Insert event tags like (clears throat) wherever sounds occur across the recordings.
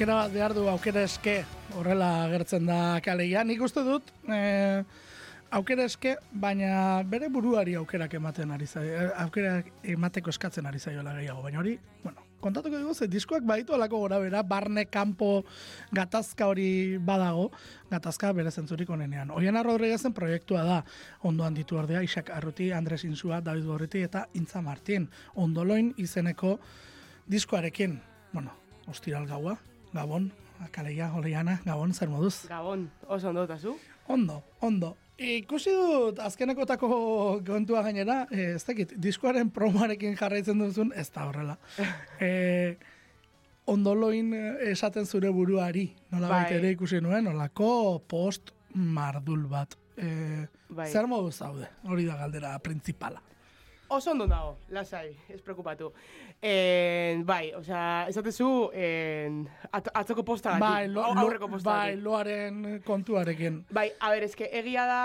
aukera bat, behar du, Aukera eske, horrela agertzen da kaleia. Nik uste dut, eh, aukera eske, baina bere buruari aukerak ematen ari zai, eh, aukerak emateko eskatzen ari zaiola gehiago, baina hori, bueno, kontatuko dugu, ze diskoak baditu alako gora bera, barne, kanpo, gatazka hori badago, gatazka bere zentzurik onenean. Oiana Rodriguezen proiektua da, ondoan ditu ordea, Isak Arruti, Andres Insua, David Gorriti eta Intza Martin. Ondoloin izeneko diskoarekin, bueno, ostiral gaua, Gabon, Kaleia, Oleiana, Gabon, zer moduz? Gabon, oso ondo eta zu? Ondo, ondo. Ikusi dut azkenekotako kontua gainera, eh, ez dakit, diskoaren promoarekin jarraitzen duzun, ez da horrela. (laughs) eh, ondoloin esaten zure buruari, nola Bai. ere ikusi nuen, nolako post mardul bat. Eh, Bai. Zer modu zaude, hori da galdera principala. Oso ondo nago, lasai, ez preocupatu. En, bai, osea, esatezu, en, at, atzoko posta Bai, lo, lo, aurreko posta bai, loaren kontuarekin. Bai, a ber, eske egia da,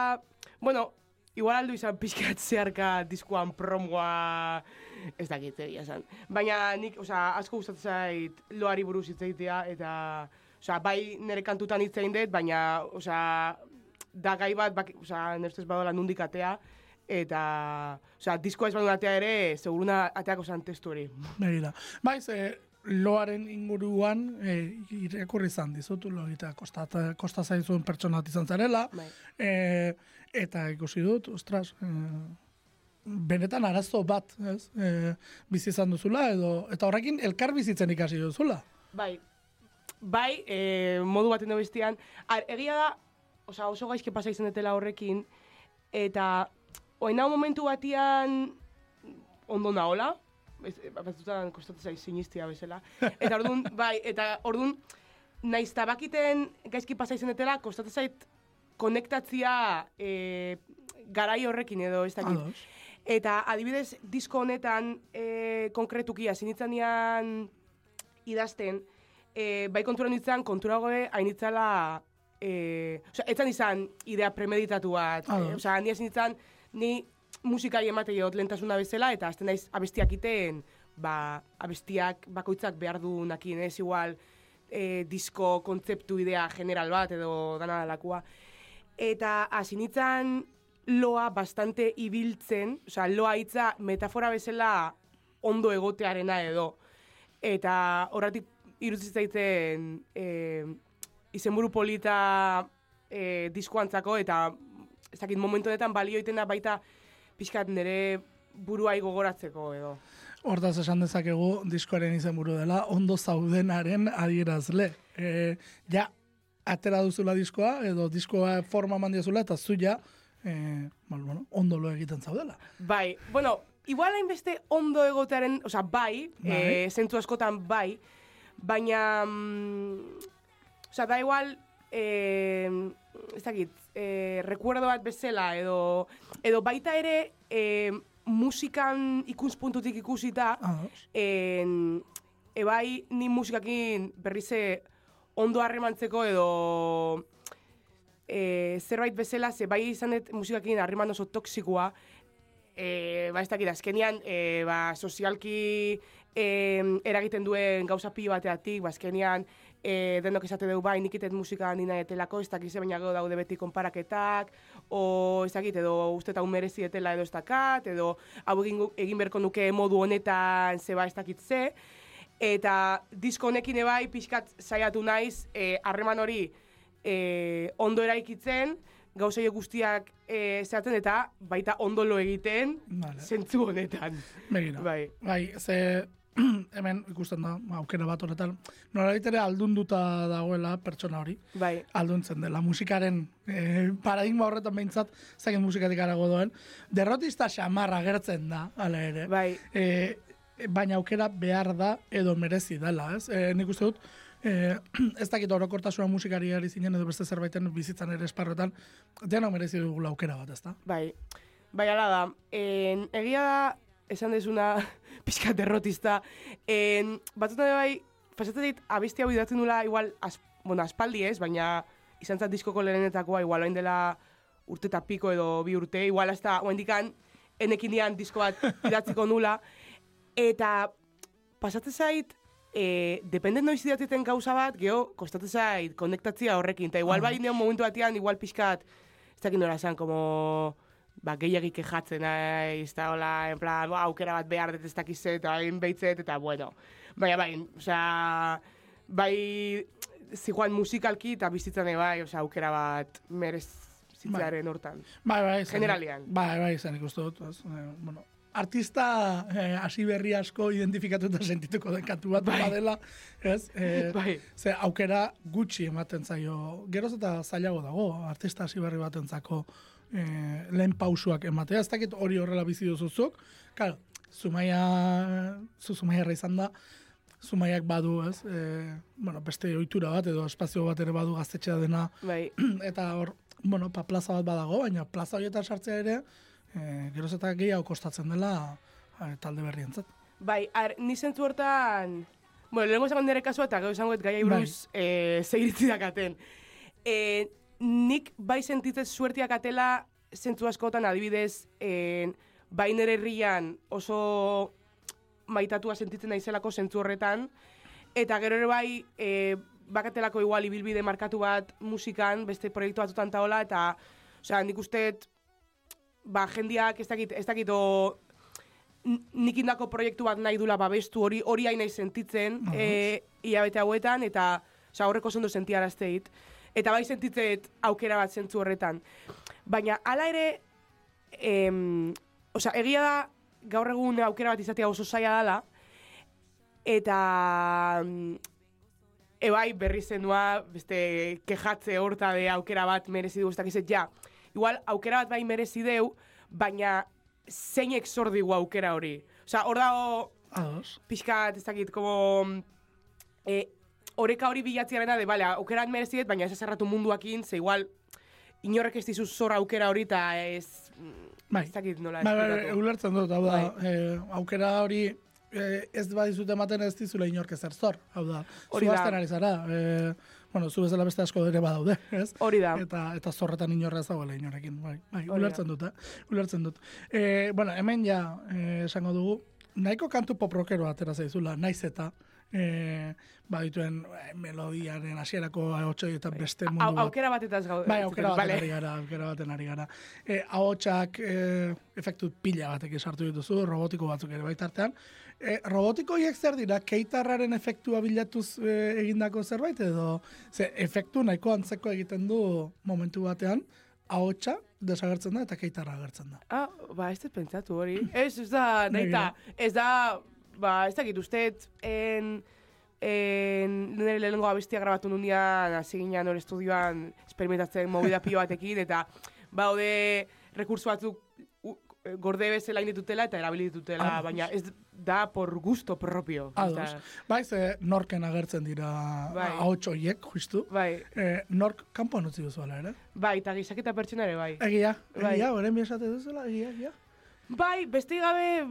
bueno, igual aldu izan pixkat zeharka diskuan promoa, ez dakit, egia esan. Baina nik, osea, asko gustatzen zait loari buruz hitz egitea, eta, osea, bai nire kantutan hitz egin dut, baina, osea, da gai bat, bak, osea, nire ustez badola nundik atea, eta, osea, diskoa ez badu atea ere, seguruna ateako zan testu hori. Begira. Bai, ze loaren inguruan e, irakurri izan dizut, lo eta kosta, kosta zaizun pertsona bat izan zarela, Bai. e, eta ikusi dut, ostras, e, benetan arazo bat, ez? E, bizi izan duzula, edo, eta horrekin elkar bizitzen ikasi duzula. Bai, bai, e, modu baten edo bestian. Ar, egia da, osea, oso gaizke pasa izan dutela horrekin, eta oin hau momentu batian ondo naola, ez, batzutan kostatu zaiz sinistia bezala. (laughs) Eta orduan, bai, eta orduan, naiz tabakiten gaizki pasa izan dutela, kostatu zait konektatzia e, garai horrekin edo, ez dakit. Ados. Eta adibidez, disko honetan e, konkretuki hasinitzanean idazten, e, bai kontura nintzen, kontura goe, hainitzala, e, oza, etzan izan idea premeditatu bat. E, oza, handi hasin ni musikari emate jot lehentasuna bezala, eta azten naiz abestiak iten, ba, abestiak bakoitzak behar du nakien, ez igual, e, disko kontzeptu idea general bat edo dana dalakoa. Eta hasi nintzen loa bastante ibiltzen, osea, loa hitza metafora bezala ondo egotearena edo. Eta horretik irutzi zaiten e, izenburu polita e, diskoantzako eta ez dakit momentu honetan balio egiten da baita pixkat nire buruai gogoratzeko edo. Hortaz esan dezakegu diskoaren izenburu dela, ondo zaudenaren adierazle. E, ja, atera duzula diskoa, edo diskoa forma mandiazula, eta zu ja, e, bueno, ondo lo egiten zaudela. Bai, bueno, igual hainbeste ondo egotearen, osea, bai, Bai. e, zentzu askotan bai, baina, mm, osea, da igual, e, ez dakit, e, recuerdo bat bezala, edo, edo baita ere, e, musikan ikuspuntutik ikusita, Ados. en, ebai ni musikakin berrize ondo harremantzeko edo e, zerbait bezala, ze bai izan dut musikakin harreman oso toksikoa, e, ba ez dakit, azkenian, e, ba, sozialki e, eragiten duen gauza pilo bateatik, ba azkenian, e, denok esate dugu bai, nik itet musika nina etelako, ez dakize baina gero daude beti konparaketak, o ez dakit, edo uste eta merezi etela edo ez dakat, edo hau egin, egin berko nuke modu honetan zeba ez dakit ze, eta disko honekin ebai pixkat saiatu naiz, e, harreman hori e, ondo eraikitzen, gauzei guztiak e, zehatzen eta baita ondo lo egiten Vale. zentzu honetan. Begira. Bai. Bai, ze (clears throat) hemen ikusten da, aukera bat horretan, norabait ere aldunduta dagoela pertsona hori, Bai, alduntzen dela musikaren eh, paradigma horretan behintzat, zaken musikatik arago doen, derrotista xamarra gertzen da, ala ere. bai, Eh, baina aukera behar da edo merezi dela, ez? E, nik uste dut, e, (clears throat) ez dakit orokortasuna musikari ari zinen edo beste zerbaiten bizitzan ere esparrotan, dena merezi dugula aukera bat, ezta? bai. Bai, ala da. En, egia da, esan dezuna, (laughs) pixka derrotista, en, batzutan bai, pasatzen zait, abesti hau idatzen nula, igual, az, bueno, aspaldi ez, baina izan zat diskoko lehenetakoa, igual, orain dela urte eta piko edo bi urte, igual, hasta, oendikan, enekin dian disko bat (laughs) idatziko nula, eta pasatzen zait, e, dependen noiz idatzeten gauza bat, geho, kostatzen zait, konektatzia horrekin, eta igual Ah. bai neon momentu batean, igual pixkat, ez dakit nola esan, como, ba, gehiagik kejatzen naiz, eta hola, en plan, ba, aukera bat behar dut ez dakizet, eta hain behitzet, eta bueno. Baina bai, osea, bai, ziguan musikalki eta bizitzan bai, osea, aukera bat merez zitzearen hortan. Bai, bai, zen- Generalian. Bai, bai, zen ikustu dut. Eh, bueno, artista eh, hasi berri asko identifikatuta sentituko den bat Bai. badela, ez? Eh, Bai. Ze aukera gutxi ematen zaio. Geroz eta zailago dago, artista hasi berri batentzako eh, lehen pausuak ematea. Ez dakit hori horrela bizi duzuzuk. Claro, Zumaia, zu Zumaiarra izan da, Zumaiak badu, ez? Eh, bueno, beste ohitura bat edo espazio bat ere badu gaztetxea dena Bai, (clears throat) eta hor, bueno, pa, plaza bat badago, baina plaza horietan sartzea ere, e, geroz eta gehiago kostatzen dela e, talde berrientzat. bai, ar, ni zentzu hortan, bueno, lehenko esango nire kasua eta gero esango et gaia buruz eh, zeiritzi dakaten. Eh, nik bai sentitzen suertiak atela zentzu askotan adibidez, eh, bai nire herrian oso maitatua sentitzen naizelako zentzu horretan, eta gero ere bai, e, bakatelako igual ibilbide markatu bat musikan, beste proiektu batutan taola, eta, osea, nik usteet, ba, jendiak ez dakit, ez dakit, o, nik indako proiektu bat nahi dula babestu hori, hori hain nahi sentitzen, Ahos. e, hilabete hauetan, eta, osea, horreko zondo sentiarazteit. Eta bai sentitzet aukera bat zentzu horretan. Baina, hala ere, em, osea, egia da, gaur egun aukera bat izatea oso zaila dela, eta ebai berri zenua, beste kejatze horta de aukera bat merezi du, ez ja, igual aukera bat bai merezi deu, baina zeinek zor digu aukera hori. Osea, hor dago, Ados. pixkat, ez dakit, como, e, oreka hori bilatzea bena de, bale, aukerat merezi dut, baina ez ezerratu munduakin, ze igual, inorrek ez dizu zor aukera hori, eta ez, mm, Bai. ez dakit nola Bai, bai, esplikatu. ulertzen dut, hau da, Bai. e, aukera hori e, ez badizut ematen ez dizula inork ezer zor, hau da. Hori zu ari zara, e, bueno, zu bezala beste asko ere badaude, ez? Hori da. Eta, eta zorretan inorra ez dagoela inorekin, bai, bai, ulertzen dut, eh? ulertzen dut. E, bueno, hemen ja, e, esango dugu, nahiko kantu poprokero atera zaizula, naiz eta, e, badituen e, melodiaren hasierako ahotsoi eta beste mundu bat. aukera bat eta ez gaude. Bai, aukera baten Vale. ari gara, aukera baten ari gara. E, ahotsak e, efektu pila batek sartu dituzu, robotiko batzuk ere baitartean. E, robotiko zer dira, keitarraren efektua bilatuz e, egindako zerbait edo, ze efektu nahiko antzeko egiten du momentu batean, ahotsa desagertzen da eta keitarra agertzen da. Ah, ba, ez pentsatu hori. Ez, ez da, (laughs) nahi eta, ez da, ba, ez dakit, usteet, en, en, nire lehenengo abestia grabatu nundian, hasi ginen hor estudioan, experimentatzen movida pilo batekin, eta, baude, rekurso batzuk gorde bezala inditutela eta erabili ditutela, baina ez da por gusto propio. Ados. Bai, ze norken agertzen dira Bai. ahots horiek, justu. Bai, E, nork kanpoan utzi duzuela, ere? bai, eta gizaketa pertsona ere bai. Egia, Bai. egia, horren esate duzuela, egia, egia. Bai, beste gabe,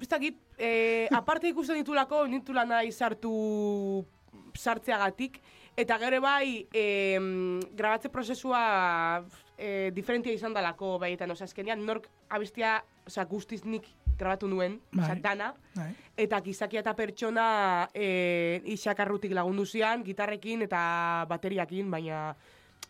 ez dakit, eh, aparte ikusten ditulako, nintula nahi sartu sartzeagatik, eta gero bai, eh, grabatze prozesua eh, diferentia izan dalako, bai, eta no, azkenean nork abestia, oza, guztiz nik grabatu nuen, Bai. oza, dana, Bai. eta gizakia eta pertsona eh, isakarrutik lagundu zian, gitarrekin eta bateriakin, baina,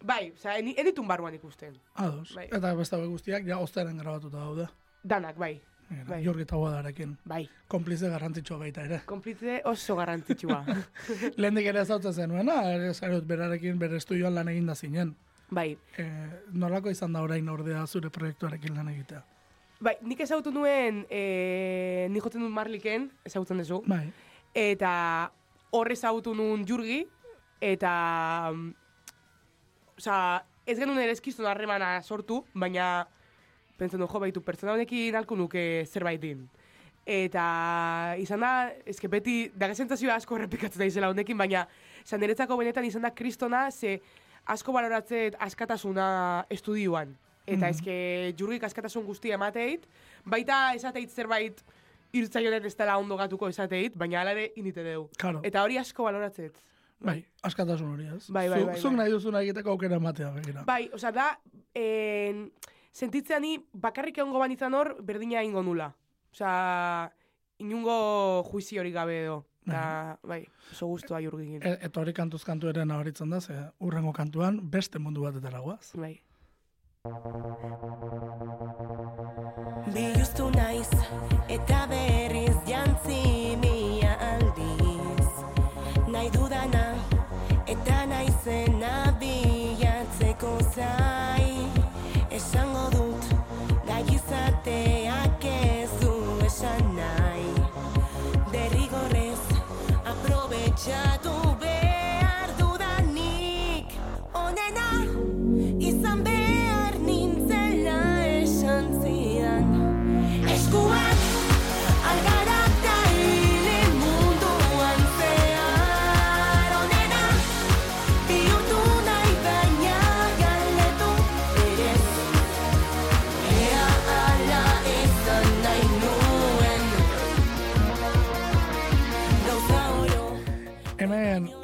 bai, oza, eni, enitun barruan ikusten. Ados. Bai. Eta beste hauek guztiak, ja, oztaren grabatuta daude. Danak, bai, Bai. Bai. Jorgi eta Guadarekin. bai. Konplize garrantzitsua baita ere. Konplitze oso garrantzitsua. (laughs) Lehendik ere ezautzen zenuena, ere zarut berarekin bere estudioan lan eginda zinen. Bai, E, nolako izan da orain ordea zure proiektuarekin lan egitea? Bai, nik ezagutu nuen, e, nik jotzen dut Marliken, ezagutzen duzu, Bai, eta hor ezagutu nuen Jurgi, eta, mm, osea, ez genuen ere eskizun harremana sortu, baina pentsen du, jo, baitu, pertsona honekin alko nuke zerbait din. Eta izan da, ezke beti, daga sentzazioa asko errepikatzen da izela honekin, baina izan niretzako benetan izan da kristona, ze asko baloratzet askatasuna estudioan. Eta Mhm. eske jurgik askatasun guztia emateit, baita esateit zerbait irtzaionet ez dela ondo gatuko esateit, baina ala ere inite deu. Claro. Eta hori asko baloratzet. Bai, askatasun hori, ez? Bai, bai, bai, Zuk bai. nahi duzuna egiteko aukera ematea, begira. Bai, osea, da, en, sentitzea bakarrik egongo banizan hor, berdina ingo nula. Osea, inungo juizi hori gabe edo. Eta, bai, oso guztua jurgin. E, eta hori kantuz kantu ere nabaritzen da, ze urrengo kantuan beste mundu batetara guaz. Bai. Biluztu naiz eta berriz shadow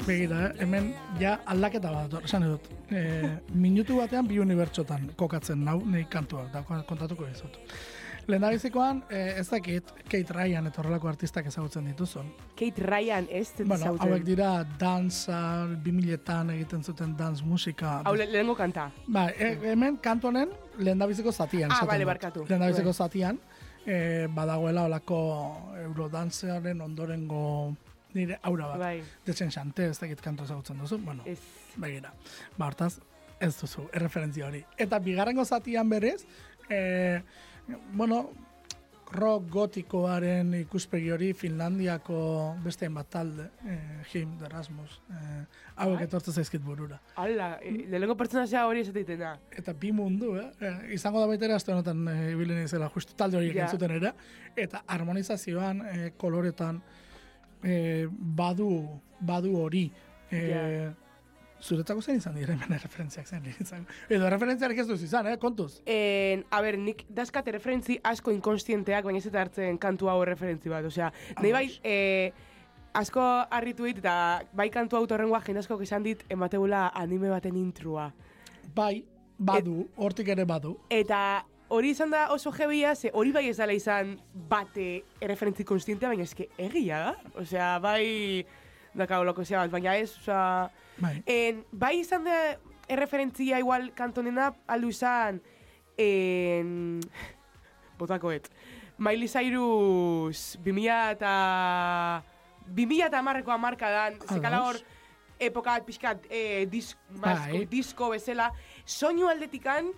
begira, hemen ja aldaketa bat, dator, esan dut. E, minutu batean bi unibertsotan kokatzen nau, nei kantua, da kontatuko dizut. Lehendabizikoan, e, ez dakit, Kate Ryan eta horrelako artistak ezagutzen dituzun. Kate Ryan ez dut Bueno, zauten. hauek dira danza, 2000etan egiten zuten dance musika. Hau le- lehenengo kanta. Ba, e, hemen kantu honen lehendabiziko zatian. Ah, bale, barkatu. Lehendabiziko zatian, e, badagoela olako eurodancearen ondorengo nire aura bat. Bai, Detzen xante, ez dakit kantu ezagutzen duzu. Bueno, ez. begira. Ba, hortaz, ez duzu, erreferentzia hori. Eta bigarrengo zatian berez, e, bueno, rock gotikoaren ikuspegi hori Finlandiako beste bat talde, e, Him, The Rasmus, e, hauek Bai. etortzen zaizkit burura. Hala, e, lehenengo pertsonazia hori esateiten da. Eta bi mundu, eh? E, izango da baita ere, aste honetan e, izela, justu talde horiek Ja. entzuten ere, eta harmonizazioan, e, koloretan, e, badu, badu hori. E, Ja. Zuretzako zen izan dira (laughs) hemen referentziak zen izan. Edo referentziarik ez duz izan, eh? kontuz. En, a ber, nik dazkat referentzi asko inkonstienteak, baina ez eta hartzen kantu hau referentzi bat. Osea, nahi bai, e, asko harritu dit, eta bai kantu hau torrengoa jende askok esan dit, emateula anime baten intrua. Bai, badu, hortik ere badu. Eta hori izan da oso jebia, ze hori bai ez dela izan bate erreferentzi konstientea, baina eske egia da. Osea, bai dakau loko bat, baina ez, osea... Bai. En, bai izan da erreferentzia igual kantonena aldu izan en... botakoet. Miley Cyrus 2000 eta... 2000 eta amarreko amarkadan, zekala hor, epoka bat pixkat eh, dis, basko, Bai. disko bezala, soinu aldetikan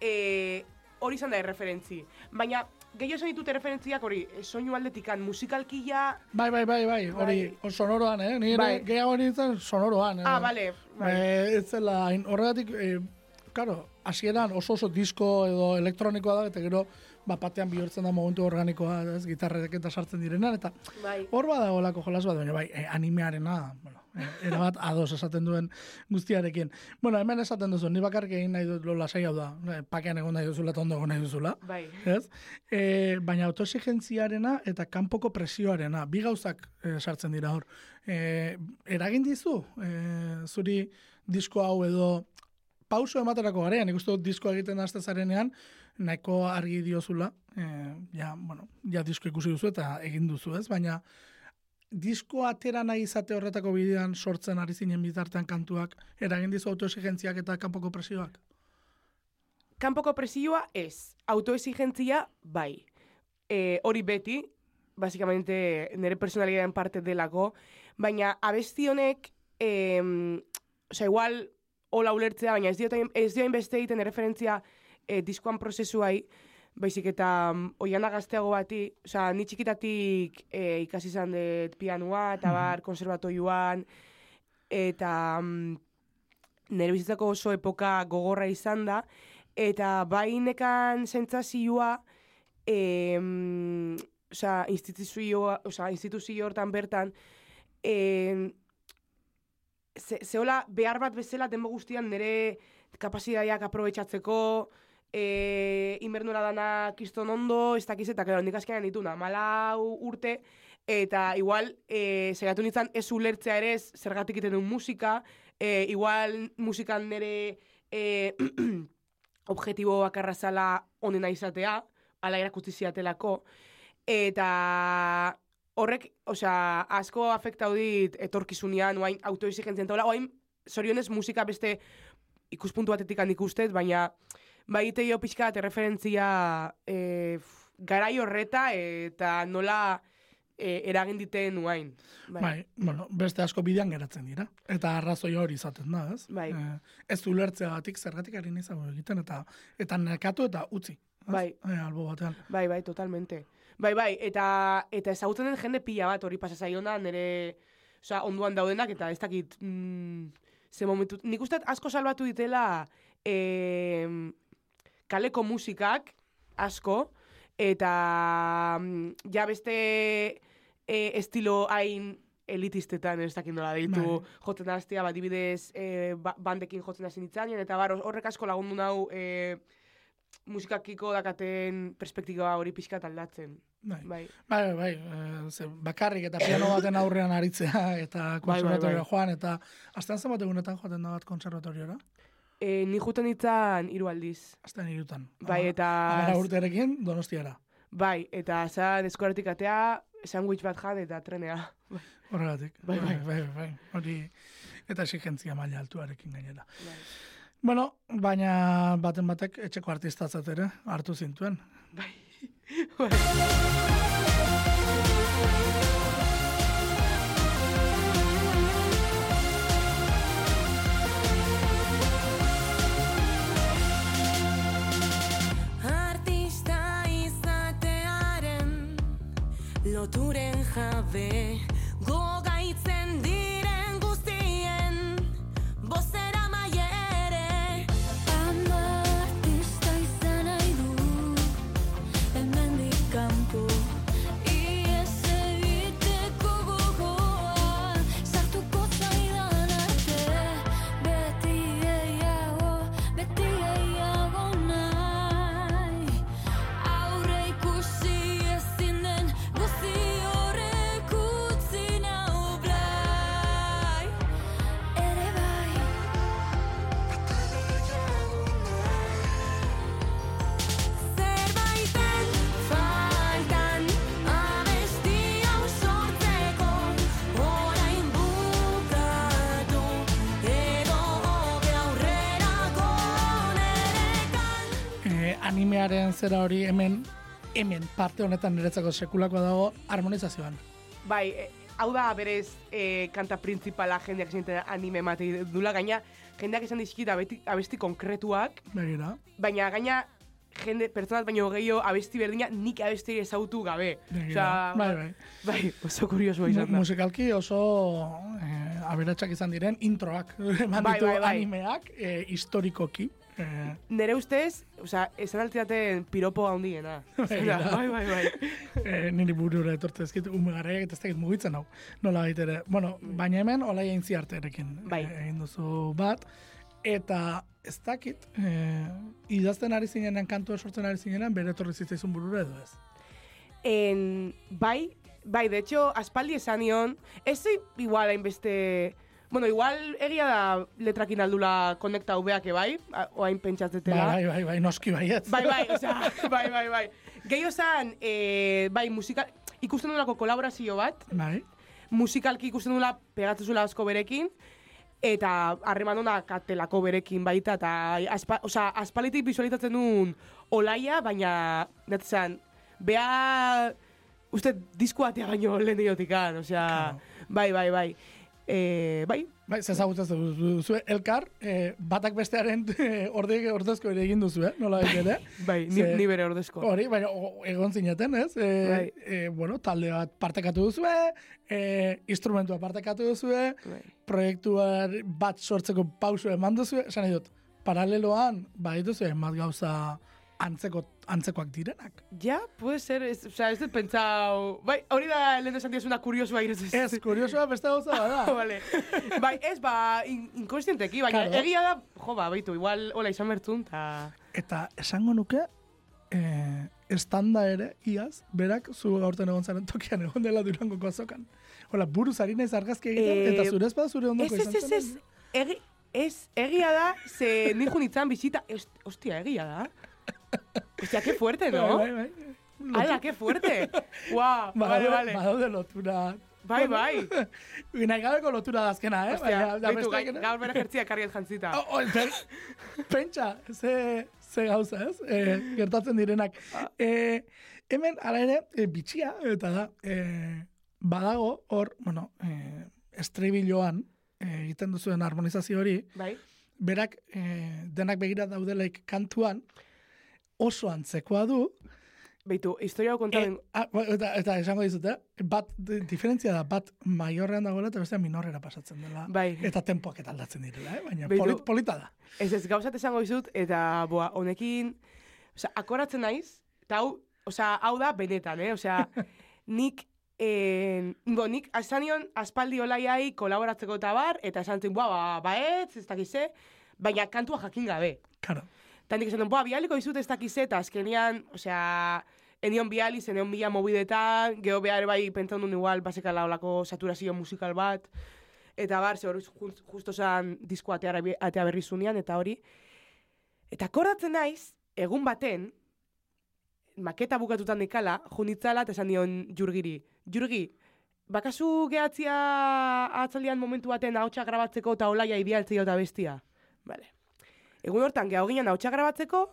eh, hori izan da erreferentzi. Baina, gehiago esan ditut erreferentziak hori, eh, soinu aldetikan musikalkia... Bai, bai, bai, bai, hori Bai. sonoroan, eh? Ni Bai. gehiago nintzen sonoroan. Eh? Ah, bale, bai. Eh, ez zela, horregatik, eh, claro, hasieran oso oso disko edo elektronikoa da, eta gero, bat batean bihurtzen da momentu organikoa, ez, gitarrek eta sartzen direnan, eta Bai. hor badagoelako jolas bat, baina bai, eh, animearena, erabat ados esaten duen guztiarekin. Bueno, hemen esaten duzu, ni bakarrik egin nahi dut lola hau da, eh, pakean egon nahi duzula eta ondo egon nahi duzula. Bai. Ez? E, baina autoexigentziarena eta kanpoko presioarena, bi gauzak e, sartzen dira hor. E, eragin dizu, e, zuri disko hau edo pauso ematerako garean, dut diskoa egiten haste zarenean, nahiko argi diozula, e, ja, bueno, ja disko ikusi duzu eta egin duzu, ez? Baina disko atera nahi izate horretako bidean sortzen ari zinen bitartean kantuak, eragin dizu autoexigentziak eta kanpoko presioak? Kanpoko presioa ez, autoexigentzia bai. E, hori beti, basikamente nire personalidaren parte delako, baina abesti honek, e, oza, igual, hola ulertzea, baina ez dio, ez dio beste egiten referentzia e, diskoan prozesuai, baizik eta um, oiana gazteago bati, oza, ni txikitatik e, ikasi izan dut pianua, eta bar, konservatoioan, eta um, nire bizitzako oso epoka gogorra izan da, eta bai nekan sentsazioa, em, osea, instituzio, osea, instituzio hortan bertan, em, ze, zehola behar bat bezala denbo guztian nire kapasitateak aprobetsatzeko, e, inbernura dana kiston ondo, ez dakiz, eta, claro, nik azkenean dituna, mala urte, eta igual, e, saiatu nintzen ez ulertzea ere zergatik egiten duen musika, e, igual musikan nire e, (clears throat) objetibo bakarra zala onena izatea, ala erakutsi ziatelako, eta horrek, osea, asko afektau dit etorkizunean, oain autoexigentzien taula, oain, zorionez musika beste ikuspuntu batetik handik ustez, baina bai jo pixka bat erreferentzia e, garai horreta eta nola e, eragin diten uain. Bai. bueno, beste asko bidean geratzen dira. Eta arrazoi hori izaten da, ez? Bai. Eh, ez ulertzeagatik zergatik ari izango egiten, eta eta nekatu eta utzi. ez? Bai. Eh, albo batean. Bai, bai, totalmente. Bai, bai, eta eta ezagutzen den jende pila bat hori pasa zaiona, nire osea, onduan daudenak, eta ez dakit, mm, ze momentu, nik uste asko salbatu ditela e, kaleko musikak, asko, eta mm, ja beste e, estilo hain elitistetan ez dakit nola deitu Bai. jotzen hastea, bat dibidez e, ba, bandekin jotzen hasi nitzaien, eta bar, horrek asko lagundu nau e, musikakiko dakaten perspektiba hori pixka aldatzen. Bai. Bai. Bai, bai, bai, ze, bakarrik eta piano baten aurrean aritzea eta bai, konservatorioa bai. joan eta astean zenbat egunetan joaten da bat konservatoriora? E, ni juten ditzan hiru aldiz. Astean irutan. Bai, eta... Amara urterekin donostiara. Bai, eta zan eskoratik atea, sandwich bat jan eta trenea. Horregatik. Bai, bai. bai, bai. Hori, eta exigentzia maila altuarekin gainera. Bai. Bueno, baina baten batek etxeko artistatzat ere hartu zintuen. Bai. (laughs) bai. Loturen jabe. Gogaitzen diren zera hori hemen hemen parte honetan niretzako sekulakoa dago harmonizazioan. Bai, e, hau da berez e, kanta principala jendeak zinten anime mate dula, gaina jendeak esan dizkit abesti, abesti konkretuak, Begira. baina gaina jende, pertsonat baino gehiago abesti berdina nik abesti ezagutu gabe. Begira. bai, bai. bai, oso kuriosoa izan Mu- da. musikalki oso eh, aberatsak izan diren introak (laughs) eman Bai, ditu bai, bai. animeak eh, historikoki. Eh, Nere ustez, osea, esan altzaten piropo handiena. (laughs) Begira. bai, bai, bai. eh, niri burura etortu ezkit ume garaiak eta ez dakit mugitzen hau. Nola baitere. Bueno, baina hemen olai aintzi artearekin Bai. eh, egin duzu bat. Eta ez dakit, eh, idazten ari zinenan, kantua sortzen ari zinenan, bere etorri zitzaizun burura edo ez. En, bai, bai, de hecho, aspaldi esan nion, ez igual hainbeste... Bueno, igual egia da letrakin aldula konekta ubeak bai, a- oain pentsatzetela. Bai, bai, bai, noski baietz. Bai, bai, osea, (laughs) bai, bai, bai. Gehiago zan, eh, bai, musika, ikusten dulako kolaborazio bat, Bai, musikalki ikusten dula pegatzen zula asko berekin, eta harreman ona katelako berekin baita, eta aspa, osea, aspalitik visualizatzen duen olaia, baina, netzan, bea, uste, disko batea baino lehen diotikan, osea, bai, bai, bai. E, bai, bai, zezagutzen duzu, elkar, eh, batak bestearen eh, orde, ordezko ere egin duzu, eh? Nola bait ere. bai, ni, Ze- ni bere ordezko. Hori, baina egon zineten, ez? E, Bai. e, bueno, talde bat partekatu duzue, e, instrumentua partekatu duzue, Bai. proiektua bat sortzeko pausu eman duzue, esan dut, paraleloan, bai duzu, emat gauza antzeko, antzekoak direnak. Ja, puede ser, ez, osea, ez dut pentsau... Bai, hori da lehen esan diazuna kuriosua irez ez. Ez, kuriosoa beste gauza bada. (laughs) vale. bai, ez, ba, in, inkonstienteki, baina Claro. egia da, jo, ba, baitu, igual, hola izan bertzun, ta... Eta esango nuke, eh, estanda ere, iaz, berak zu gaurten egon zaren tokian egon dela durangoko azokan. Hola, buruz ari naiz argazki egiten, Eh, eta zure espada zure ondoko Ez, ez, ez, ez, egi, ez, egia da, ze nijun itzan bizita, ez, ostia, egia da. Ostia, que fuerte, no? Bai, bai, bai. Ala, que fuerte. (laughs) Vale, Badaude, vale. badaude lotura. Bai, bai. Nahi gabeko lotura da azkena, eh? Ostia, baitu, gai- gaur bere jertzia karriet jantzita. (laughs) Oh, oh, pen, pentsa, ze, ze gauza, ez? E, gertatzen direnak. E, hemen, ala ere, e, bitxia, eta da, e, badago, hor, bueno, e, estribiloan, e, egiten duzuen harmonizazio hori, Bai? berak e, denak begira daudelaik kantuan, oso antzekoa du, Beitu, historia hau kontaben, E, ah, ba, eta, eta esango dizute, bat, di- diferentzia da, bat maiorrean dagoela eta bestea minorrera pasatzen dela. Bai. Eta tempoak eta aldatzen direla, eh? baina Beitu- polit, polita da. ez ez gauzat esango dizut, eta, boa, honekin, osea, akoratzen naiz, eta hau, osea, hau da benetan, eh? Osea, (laughs) nik, en, bo, nik asanion aspaldi olaiai kolaboratzeko eta bar, eta esan zen, boa, ba, baetz, ez dakize, baina kantua jakin gabe. Karo. Eta nik esan duen, boa, bialiko dizut ez dakize, eta azkenian, osea, enion biali, zenion bila mobidetan, geho behar bai pentsan duen igual, basekala olako saturazio musikal bat, eta bar, ze hori just- justo zan disko atea, berri zunean, eta hori. Eta akordatzen naiz, egun baten, maketa bukatutan dekala, junitzala, eta esan dion jurgiri. Jurgi, bakazu gehatzia atzaldian momentu baten ahotsa grabatzeko eta olaia ibialtzea eta bestia. Vale. Egun hortan geha ginen ahotsa grabatzeko,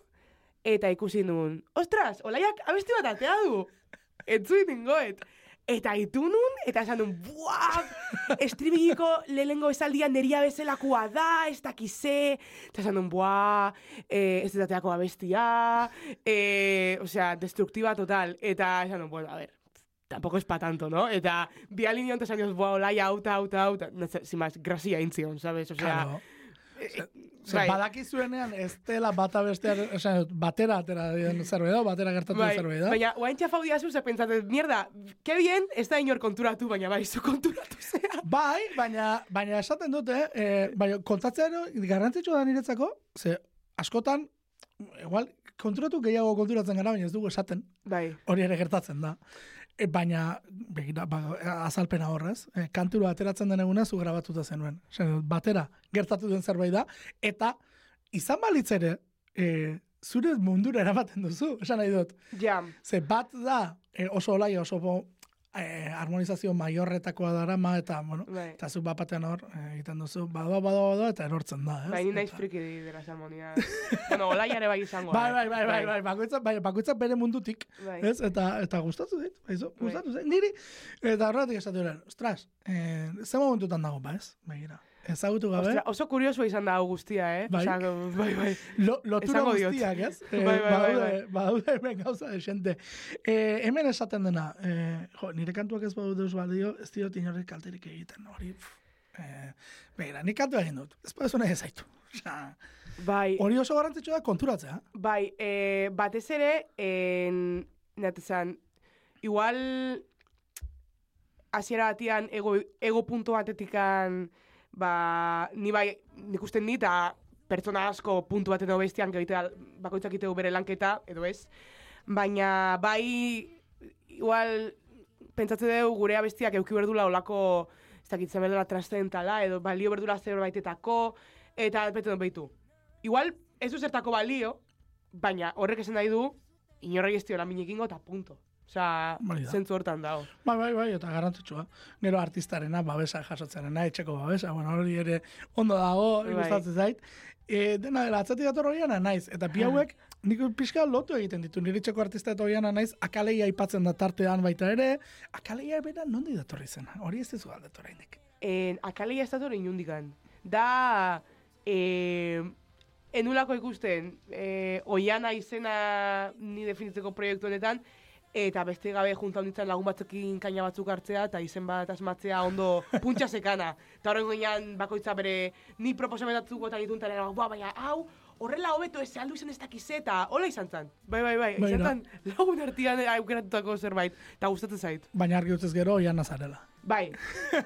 eta ikusi nuen, ostras, olaiak abesti bat atea du. Entzuin ningoet. Eta itu nun, eta esan nuen, buah, estribigiko lehengo esaldian neria bezalakoa da, ez dakize, eta esan nuen, buah, eh, ez dateako abestia, eh, osea, destruktiba total. Eta esan nuen, bueno, a ver, tampoco es pa tanto, ¿no? Eta bi alineo te salió, buah, olaia, auta, auta, auta, no sé, sin más, grazia intzion, ¿sabes? Osea, Claro. eh, Zer, bai. badakizuenean ez dela bata bestear, esan, dut, batera atera den zerbait da, batera gertatu Bai, zerbait da. baina oain txafau diazu, ze pentsatzen, mierda, que bien, ez da inor konturatu, baina bai, zu konturatu zea. Bai, baina, baina esaten dute, eh, baina kontatzea ero, garrantzitsua da niretzako, ze askotan, igual, konturatu gehiago konturatzen gara, baina ez dugu esaten, Bai, hori ere gertatzen da. E, baina, begira, ba, azalpena horrez, e, kanturu ateratzen den eguna zu grabatuta zenuen. Batera gertatu den zerbait da, eta izan balitz ere, e, zure mundura eramaten duzu, esan nahi dut. jam. Ze bat da, e, oso olai, oso bo, e, harmonizazio maiorretakoa darama, eta, bueno, Bai. eta zu bapatean hor, e, egiten duzu, bada, bada, bada, eta erortzen da, ez? Bai, ni naiz friki de las armonias. bueno, olaiare bai izango. Bai, eh. bai, bai, bai, bai, bakoitzak, bai, bakoitzak bere mundutik, Bai. ez? Eta, eta gustatu baizu, Bai. gustatu zait, niri, eta horretik esatu ostras, eh, ze momentutan dago, ba, ez? Begira, ezagutu gabe, Ostra, oso kurioso izan da guztia, eh? Bai. Osea, bai, bai. lo, lotura esango guztiak, ez? Eh, (laughs) Bai, bai, bai, bai. badaude hemen gauza desente. Eh, hemen esaten dena, eh, jo, nire kantuak ez badut eus baldio, ez diot inorrik kalterik egiten, hori, eh, begira, nik kantu egin dut, ez badezu nahi ezaitu. Osea, Bai, hori oso garrantzitsua da konturatzea. bai, eh, batez ere, en, natezan, igual, hasiera batian, ego, ego punto batetikan, ba, ni bai, nik usten dit, pertsona asko puntu baten edo bestian, gehitea bakoitzak itegu bere lanketa, edo ez. Baina, bai, igual, pentsatze dugu gure abestiak euki berdula olako, ez dakitzen berdula trascendentala, edo balio berdula zerbaitetako, eta bete behitu. Igual, ez du zertako balio, baina horrek esan nahi du, inorrei ez diola minekingo eta punto. Hori da. zentzu hortan dago. Bai, bai, bai, eta garrantzitsua. Gero artistarena, babesa jasotzearena, etxeko babesa, bueno, hori ere ondo dago, Bai. gustatzen zait. E, dena dela, atzatik dator horiana naiz, eta bi hauek, nik pixka lotu egiten ditu, nire etxeko artista eta horiana naiz, akaleia aipatzen da tartean baita ere, akaleia bera nondi datorri zen, hori ez dizu galdetu oraindik. En, akaleia ez dator inundikan. Da, eh, enulako ikusten, eh, oiana izena ni definitzeko proiektu honetan, eta beste gabe junta honditzen lagun batzukin kaina batzuk hartzea, eta izen bat asmatzea ondo (laughs) puntxa sekana. Eta horren goian bakoitza bere ni proposamentatzuk eta dituntan, era, "Buah, baina hau, horrela hobeto ez aldu izan ez dakize, eta hola izan zen. Bai, bai, bai, izan zen lagun artian aukeratutako zerbait, eta gustatzen zait. Baina argi utzez gero, oian nazarela. Bai.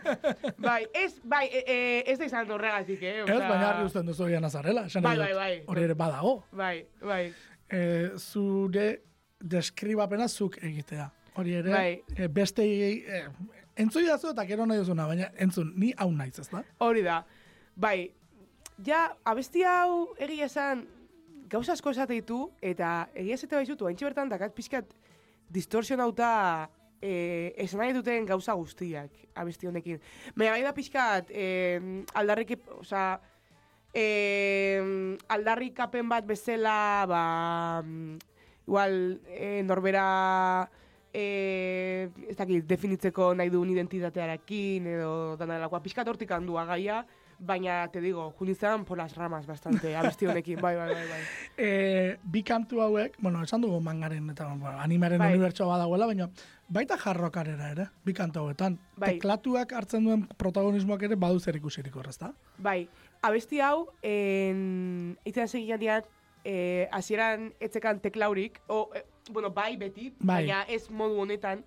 (laughs) bai, ez, bai, e, e, ez da izan horregatik, eh? Ez, baina harri usten duzu gian azarela. esan Bai, bai, bai. Hori ere badago. Bai, bai. E, zure deskribapena zuk egitea. Hori ere, Bai. e, beste e, entzun jazu eta gero nahi duzuna, baina entzun, ni hau naiz, ez da? Hori da. Bai, ja, abesti hau egia esan gauza asko esate ditu, eta egia esate baizutu, haintxe bertan dakat pixkat distorsionauta eh, esan nahi duten gauza guztiak abesti honekin. Baina bai da pixkat eh, aldarrik, oza, eh, aldarrikapen bat bezala, ba, igual, eh, norbera eh, ez dakit, definitzeko nahi duen identitatearekin, edo danalakoa pixkat hortik handua gaia, baina, te digo, junizan por las ramas bastante, abesti (laughs) honekin, bai, bai, bai, bai. E, bi kantu hauek, bueno, esan dugu mangaren eta bueno, animaren Bai. unibertsoa badagoela, baina baita jarrokarera ere, bi kantu hauetan. Bai. Teklatuak hartzen duen protagonismoak ere badu zer ikusirik horrez, da? Bai, abesti hau, en, itzen segian dian, eh, hasieran etzekan teklaurik, o, eh, bueno, bai beti, Bai. baina ez modu honetan,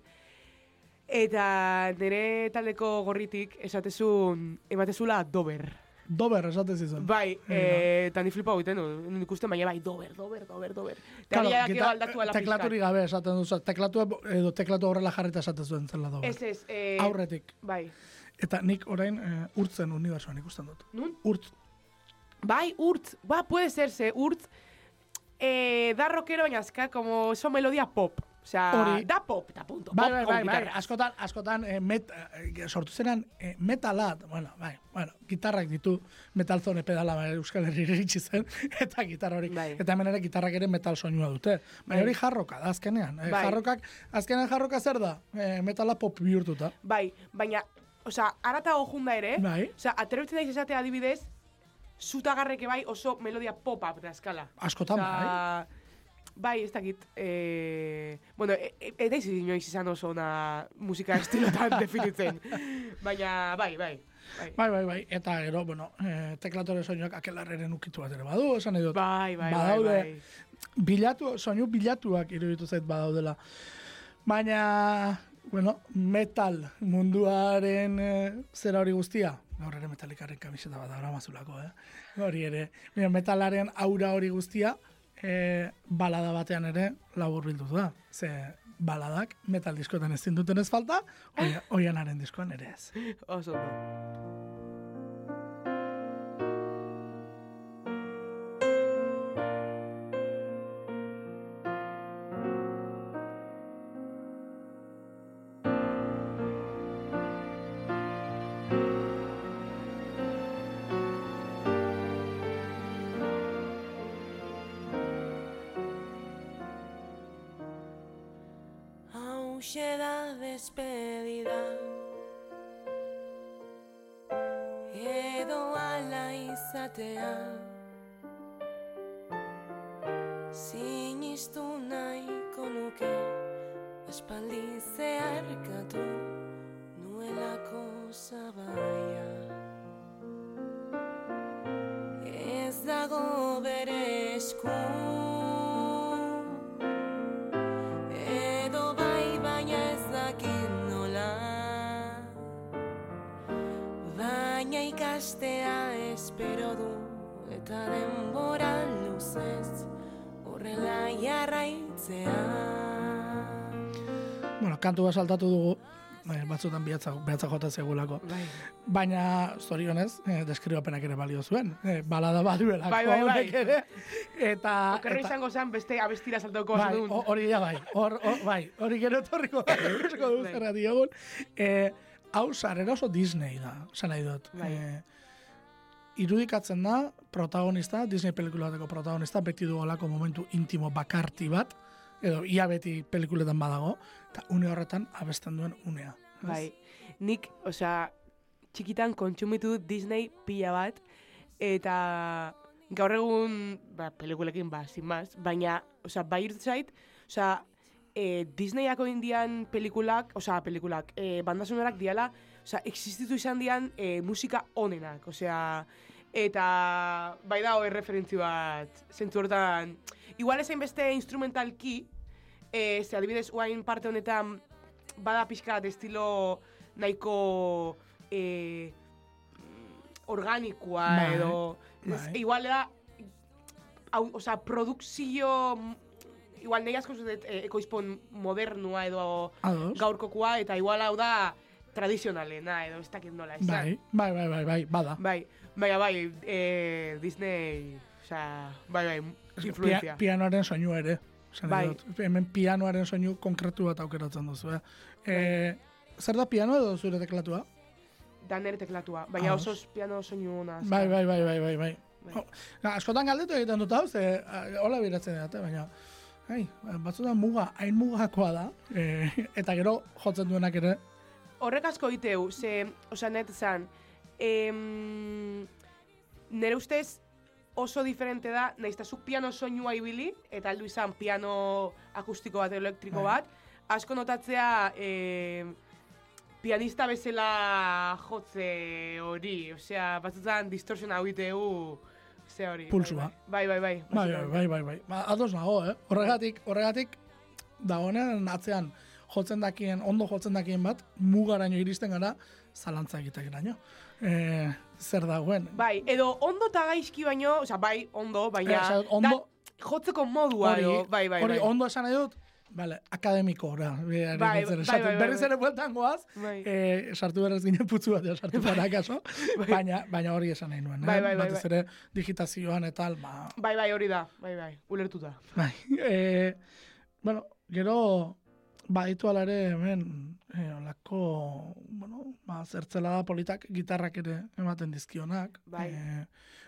eta nire taldeko gorritik esatezun, ematezula dober. Dober, esate zizun. Bai, eh, eta ni flipa egiten du, nik uste, baina bai, dober, dober, dober, dober. Claro, gita- aldatu ala teklaturik gabe esaten duzu, teklatu edo teklatu horrela jarrita esaten zuen zela dober. Ez, ez, eh, Aurretik. Bai. Eta nik orain e, urtzen unibertsoan ikusten dut. Nun? Urtz. Bai, urtz. Ba, puede ser, ze, urtz. Eh, da rockero, baina azka, como son melodia pop. O sea, Hori. da pop, eta punto. Bai, bai, bai, bai, askotan, askotan e, met, e, sortu zenan e, metalat, bueno, bai, bueno, gitarrak ditu metalzone pedala bai, Euskal Herri iritsi zen, (laughs) eta gitarra hori, Bai. eta hemen ere gitarrak ere metal soinua dute. Baina Bai. hori jarroka da azkenean, e, Bai. jarrokak, azkenean jarroka zer da? E, metala pop bihurtuta. Bai, baina, osea, aratago junda ere, Bai. osea, atrebetzen daiz esatea adibidez, zutagarreke bai oso melodia pop-up da eskala. Askotan, Osea, bai, ez dakit, eh, bueno, e, e, ez daiz inoiz izan oso ona musika estilotan (laughs) definitzen. Baina, bai, bai. Bai, Bai, bai, bai, eta gero, bueno, e, teklatore soinuak akelarreren ukitu bat ere badu, esan nahi dut. bai, bai, bai, Badaude. bai. bilatu, soinu bilatuak iruditu zait badaudela. Baina, bueno, metal munduaren e, zera hori guztia, gaur ere metalikarren kamiseta bat ara mazulako, eh? Hori ere, Mira, metalaren aura hori guztia, e, balada batean ere labur bildu da. Ze baladak metal diskoetan ez duten ez falta, oia- oianaren diskoan ere ez. Oso ondo. Ikastea espero du Eta denbora luzez Horrela jarraitzea Bueno, kantu bat saltatu dugu, bai, batzutan bihatza, behatza jota zegulako. Bai. Baina, zorionez, eh, deskribapenak ere balio zuen. Eh, balada baduelako Bai, bai, bai. ere. Eta, Okerro eta izango zen beste abestira saltauko bai, ho- hori ja bai, hor, hor, bai, hori gero etorriko (laughs) etorriko du Bai. zerra diogun. Eh, hau sarrera oso Disney da, esan nahi dut. Bai. Eh, irudikatzen da, protagonista, Disney pelikulateko protagonista, beti du olako momentu intimo bakarti bat, edo ia beti pelikuletan badago, eta une horretan abesten duen unea. Bai, nik, osea, txikitan kontsumitu dut Disney pila bat, eta gaur egun, ba, pelikulekin, ba, sin más, baina, osea, bai iruditzen zait, osea, e, Disneyako indian pelikulak, osea, pelikulak, e, banda sonorak diala, osea, existitu izan dian e, musika onenak, osea, eta bai da hori referentzi bat, zentzu hortan, igual ezain beste instrumentalki, e, ze adibidez, uain parte honetan, bada pixka estilo nahiko e, organikoa Bai, edo... bai. Ez, igual da, hau, osea, produkzio... Igual nahi asko zut e, ekoizpon modernua edo Ados. gaurkokoa, eta igual hau da tradizionalena edo ez dakit nola esan. Bai, bai, bai, bai, bai, bada. Bai, bai, bai, e, Disney, osea, bai, bai, influencia. Pia, pianoaren soinu ere. Esan Bai. dut. Hemen pianoaren soinu konkretu bat aukeratzen duzu, eh? E, zer da piano edo zure teklatua? Da nere teklatua, baina oso piano soinu ona. Bai, bai, bai, bai, bai, bai. Bai. Oh, askotan galdetu egiten dut hau, ze hola biratzen dut, baina ai, batzutan muga, hain mugakoa da, e, eta gero jotzen duenak ere, Horrek asko iteu, ze, osea, net esan, em, nire ustez oso diferente da, nahiz eta zuk piano soinua ibili, eta aldu izan piano akustiko bat, elektriko Bai. bat, asko notatzea em, pianista bezala jotze hori, osea, batzutan distorsiona hau iteu, ze hori. bai, Pulsua. Bai, bai, bai. bai, bai, basicamente. bai, bai, bai. Ba, ados nago, eh? Horregatik, horregatik, dagoenen atzean jotzen dakien, ondo jotzen dakien bat, mugaraino iristen gara, zalantza egiteraino. E, zer dagoen. Bai, edo ondo eta gaizki baino, osea, bai, ondo, baina... Eh, osea, ondo- da, jotzeko modua Hori, edo, bai, bai, hori bai. ondo esan nahi dut, Vale, akademiko, ora. Bai, bai, bai, bai, Berriz bai. ere bueltan goaz, Bai. eh, sartu berrez ginen putzu bat, sartu (laughs) para kaso, baina, baina hori esan nahi nuen, eh? Bai, bai, bai, Batez ere digitazioan eta tal, ba, Bai, bai, hori da, bai, bai, ulertuta. bai. (laughs) Eh, bueno, gero, baditu ala ere hemen, eh, olako, bueno, ba, zertzela da politak gitarrak ere ematen dizkionak. Bai. Eh,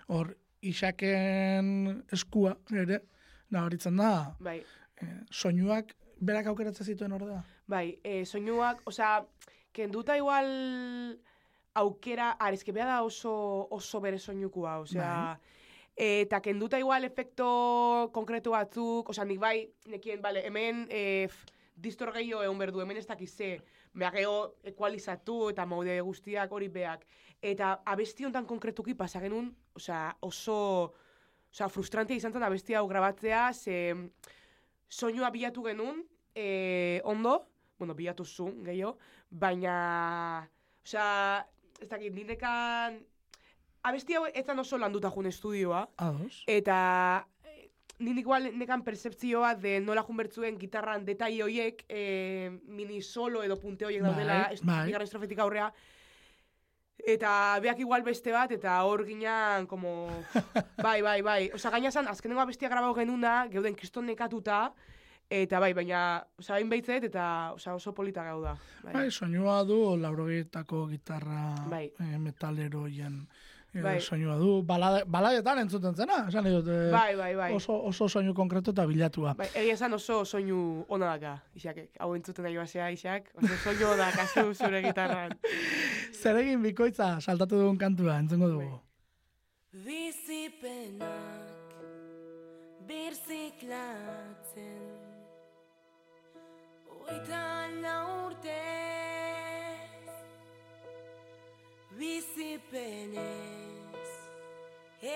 hor, isaken eskua ere, nabaritzen da, Bai, eh, soinuak berak aukeratzen zituen ordea. bai, e, soinuak, osea, kenduta igual aukera, arezke bea da oso, oso bere soinukua, osea, eta kenduta igual efekto konkretu batzuk, osea, nik bai, nekien, bale, hemen e, distor gehiago egon berdu, hemen ez dakize, behar geho ekualizatu eta maude guztiak hori beak. Eta abesti hontan konkretuki pasa genuen, osea, oso, osea, frustrantea izan zen abesti hau grabatzea, ze soinua bilatu genuen, e, ondo, bueno, bilatu zu, gehiago, baina, osea, ez dakit, nirekan, abesti hau ez oso landuta jun estudioa, Ados. eta eh, nik igual nekan percepzioa de nola jun bertzuen gitarran detai hoiek, e, mini solo edo punte hoiek daudela, bai. bai, estrofetik aurrea, Eta beak igual beste bat, eta hor ginean, como... (laughs) bai, bai, bai. Osa, gaina zan, azkenengo abestia grabau genuna, geuden kriston nekatuta, eta bai, baina, osa, hain baitzet, eta osa, oso polita gau da. Bai, soinua du laurogeitako gitarra Bai. eh, metaleroien Bai. soinua du. Balade, baladetan entzuten zena, esan dut. eh, Bai, bai, bai. Oso, oso soinu konkretu eta bilatua. Bai, egia esan oso soinu ona daka, Isakek. Hau entzuten nahi basea, Isak. Oso soinu ona kasu zure (laughs) gitarran. Zer egin bikoitza saltatu dugun kantua, entzungo dugu. Bizipenak birziklatzen Oita laurtez Bizipenez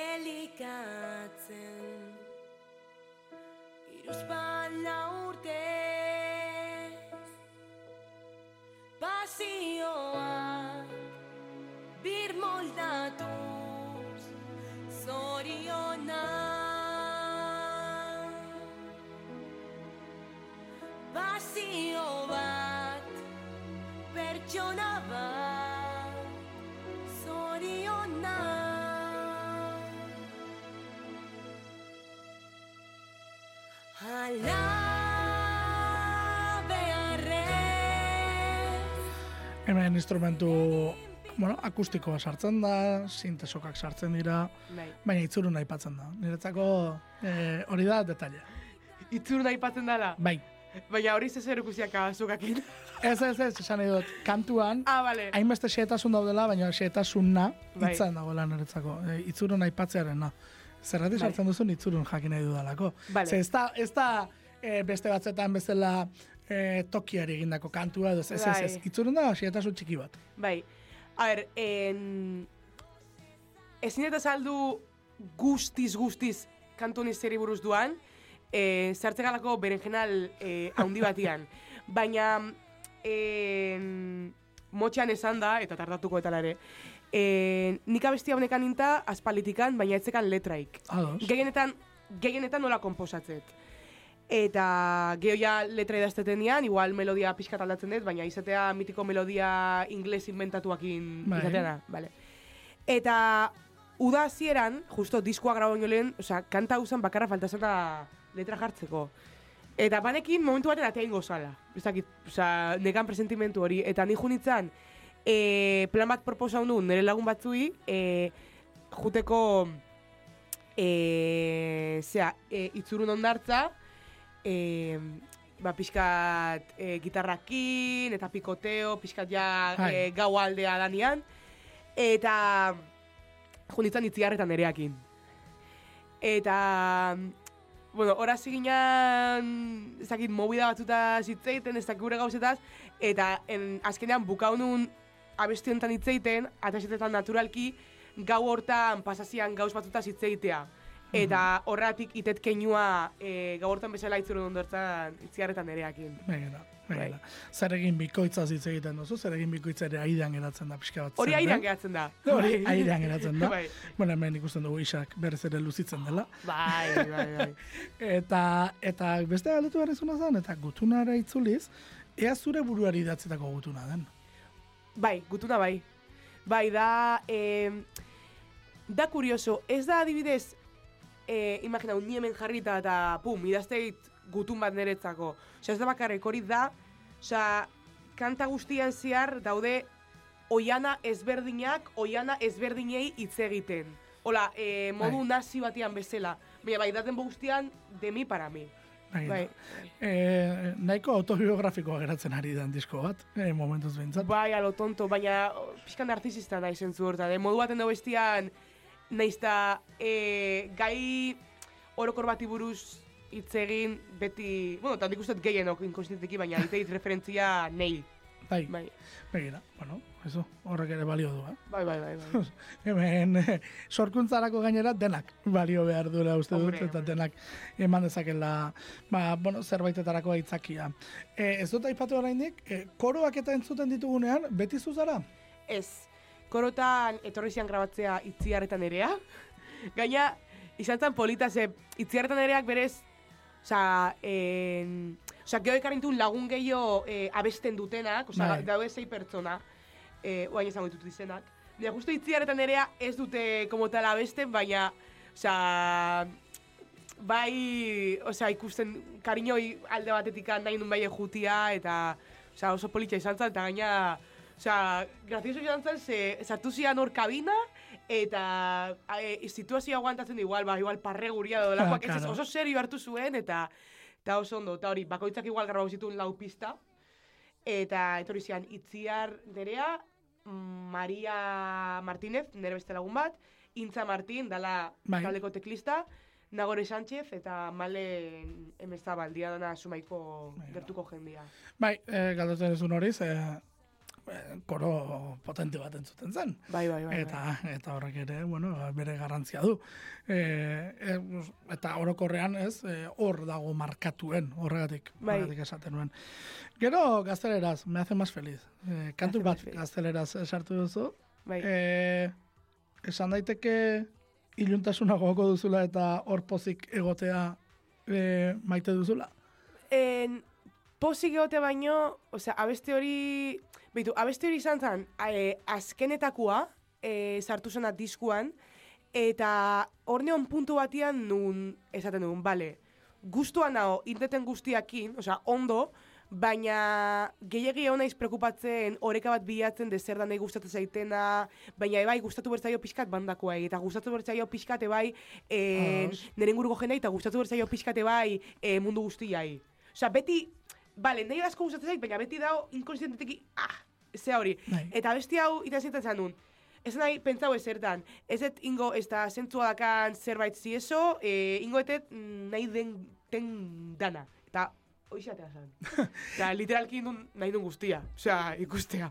elikatzen Iruzpala urtez Pasioak birmoldatuz zoriona Pasio bat pertsona bat Hemen instrumentu bueno, akustikoa sartzen da, sintesokak sartzen dira, Bai. baina itzurun aipatzen da. Niretzako eh, hori da detalle. Itzur nahi patzen dala. Bai, Baina hori zezer ikusiak azukakin. ez ez ez, esan nahi dut, kantuan, ah, bale. hainbeste xeetasun daudela, baina xeetasuna Bai. hitzan dagoela niretzako. E, itzurun aipatzearena. Zerratik Bai. sartzen duzun itzurun jakin nahi dudalako. Bale. Ze ez da, ez da e, beste batzetan bezala e, tokiari egindako kantua, edo ez, ez, Bai. ez. Itzurun da xeetasun txiki bat. Bai. A ber, en... Ezin eta saldu guztiz, guztiz kantoni zeri buruz duan, e, zartzegalako berenjenal e, haundi batian. (laughs) Baina, en, motxean esan da, eta tardatuko eta ere, e, nik abestia honekan ninta aspalitikan, baina etzekan letraik. Ados. Gehienetan, gehienetan nola komposatzet. Eta geho ja letra idazteten dian, igual melodia pixkat aldatzen dut, baina izatea mitiko melodia ingles inventatuakin Bai. izatea da. Vale. Eta uda hasieran, justo diskoa grabo lehen, osea, kanta usan bakarra falta zata letra jartzeko. Eta banekin momentu baten atea ingo zala. Ez dakit, osea, negan presentimentu hori. Eta ni junitzan, e, plan bat proposa du nire lagun batzui, e, juteko, e, zera, e, itzurun ondartza, e, ba, pixkat e, gitarrakin, eta pikoteo, pixkat ja e, gau aldea danian. Eta junitzan itziarretan nereakin. Eta, bueno, horaz eginan, ez dakit, movida batzuta zitzeiten, ez dakit gure gauzetaz, eta en, azkenean bukaunun abesti honetan hitzeiten, atasetetan naturalki, gau hortan pasazian gauz batzuta zitzeitea. Eta horretik itet keinua e, gau hortan bezala itzurun ondortzan itziarretan nereakin. Begira. Bai. Zer egin bikoitza hitz egiten duzu, zer egin bikoitza ere airean geratzen da pixka bat. Hori den. geratzen da. Hori Bai. airean geratzen da. (laughs) Bai, Bueno, hemen ikusten dugu isak berez ere luzitzen dela. bai, bai, bai. (laughs) Eta, eta beste galdetu behar izuna zen, eta gutunara itzuliz, ea zure buruari idatzetako gutuna den. Bai, gutuna bai. Bai, da, eh, da kurioso, ez da adibidez, eh, imagina, ni hemen jarrita eta, pum, idazteit gutun bat niretzako. Osea, ez da bakarrik hori da, osea, kanta guztian zehar daude oiana ezberdinak, oiana ezberdinei hitz egiten. Hola, eh, modu Bai. nazi batian bezala. Baina, bai, daten guztian, de mi para mi. Bai, Bai. E, nahiko autobiografikoa geratzen ari den disko bat, e, momentuz behintzat. Bai, alo tonto, baina pixkan narcisista nahi zentzu hortan. Eh? Modu baten dago bestian, naizta e, gai orokor bati buruz hitz egin beti, bueno, eta nik uste gehienok inkonstienteki, baina iteit referentzia nei. Bai, Bai, begira, bueno, eso, horrek ere balio du, eh? bai, bai, bai. bai. (laughs) Hemen eh, sorkuntzarako gainera denak balio behar duela uste dut, eta denak eman dezakela, ba, bueno, zerbaitetarako aitzakia. E, ez dut aipatu oraindik, e, koroak eta entzuten ditugunean, beti zuzara? Ez, korotan etorri zian grabatzea itziarretan erea. (laughs) Gaina, izan zen polita, ze itziarretan ereak berez, Osa, en... Osa, geho ekarrintun lagun gehiago eh, abesten dutenak, osa, Bai. daude sei pertsona, eh, oain esango ditut izenak. Baina, justo itziarretan erea ez dute como tal abesten, baina, osa, bai, osa, ikusten kariñoi alde batetik nahi nun bai jutia, eta, osa, oso politxa izan zen, eta gaina, osa, grazioso izan zen, ze, sartu zian hor kabina, eta e, situazioa aguantatzen igual, ba, igual parre guria edo (laughs) ez, Claro. oso serio hartu zuen, eta eta oso ondo, eta hori, bakoitzak igual grabau zituen lau pista, eta etorri zian itziar nerea, mm, Maria Martínez, nire beste lagun bat, Intza Martín, dala Bai. taldeko teklista, Nagore Sánchez eta Malen Emezabal, dia dana sumaiko Bai, gertuko jendia. Bai, e, galdetzen ezun hori, ze, e, koro potente bat entzuten zen. Bai, bai, bai. Eta, eta horrek ere, bueno, bere garrantzia du. E, e, eta orokorrean ez, e, hor dago markatuen, horregatik, Bai. horregatik esaten nuen. Gero, gazteleraz, me hace más feliz. E, kantu bat gazteleraz sartu duzu. bai. E, esan daiteke iluntasuna gogoko duzula eta hor pozik egotea e, maite duzula. En, pozik egote baino, osea, abeste hori, beitu, abeste hori izan zen, e, azkenetakoa, e, sartu zena diskuan, eta hor neon puntu batian nun, esaten dugun, bale, guztua nao, inteten guztiakin, osea, ondo, baina gehiagi hona naiz prekupatzen oreka bat bilatzen de zer da nahi gustatzen zaitena, baina ebai gustatu bertzaio pixkat bandakoa eta gustatu bertzaio pixkat ebai e, nire inguruko jendei eta gustatu bertzaio pixkat ebai e, mundu guztiai. Osea, beti, bale, nahi asko gustatzen zait, baina beti dao inkonsienteteki, ah, ze hori. Bai. Eta besti hau zan nun. Ez nahi pentsau ezertan. Ez et ingo ez da zentzua dakan zerbait zieso, e, ingo etet mm, nahi den, den dana. Eta hoixatea zan. (laughs) Eta literalki nun nahi duen guztia. Osea, ikustea.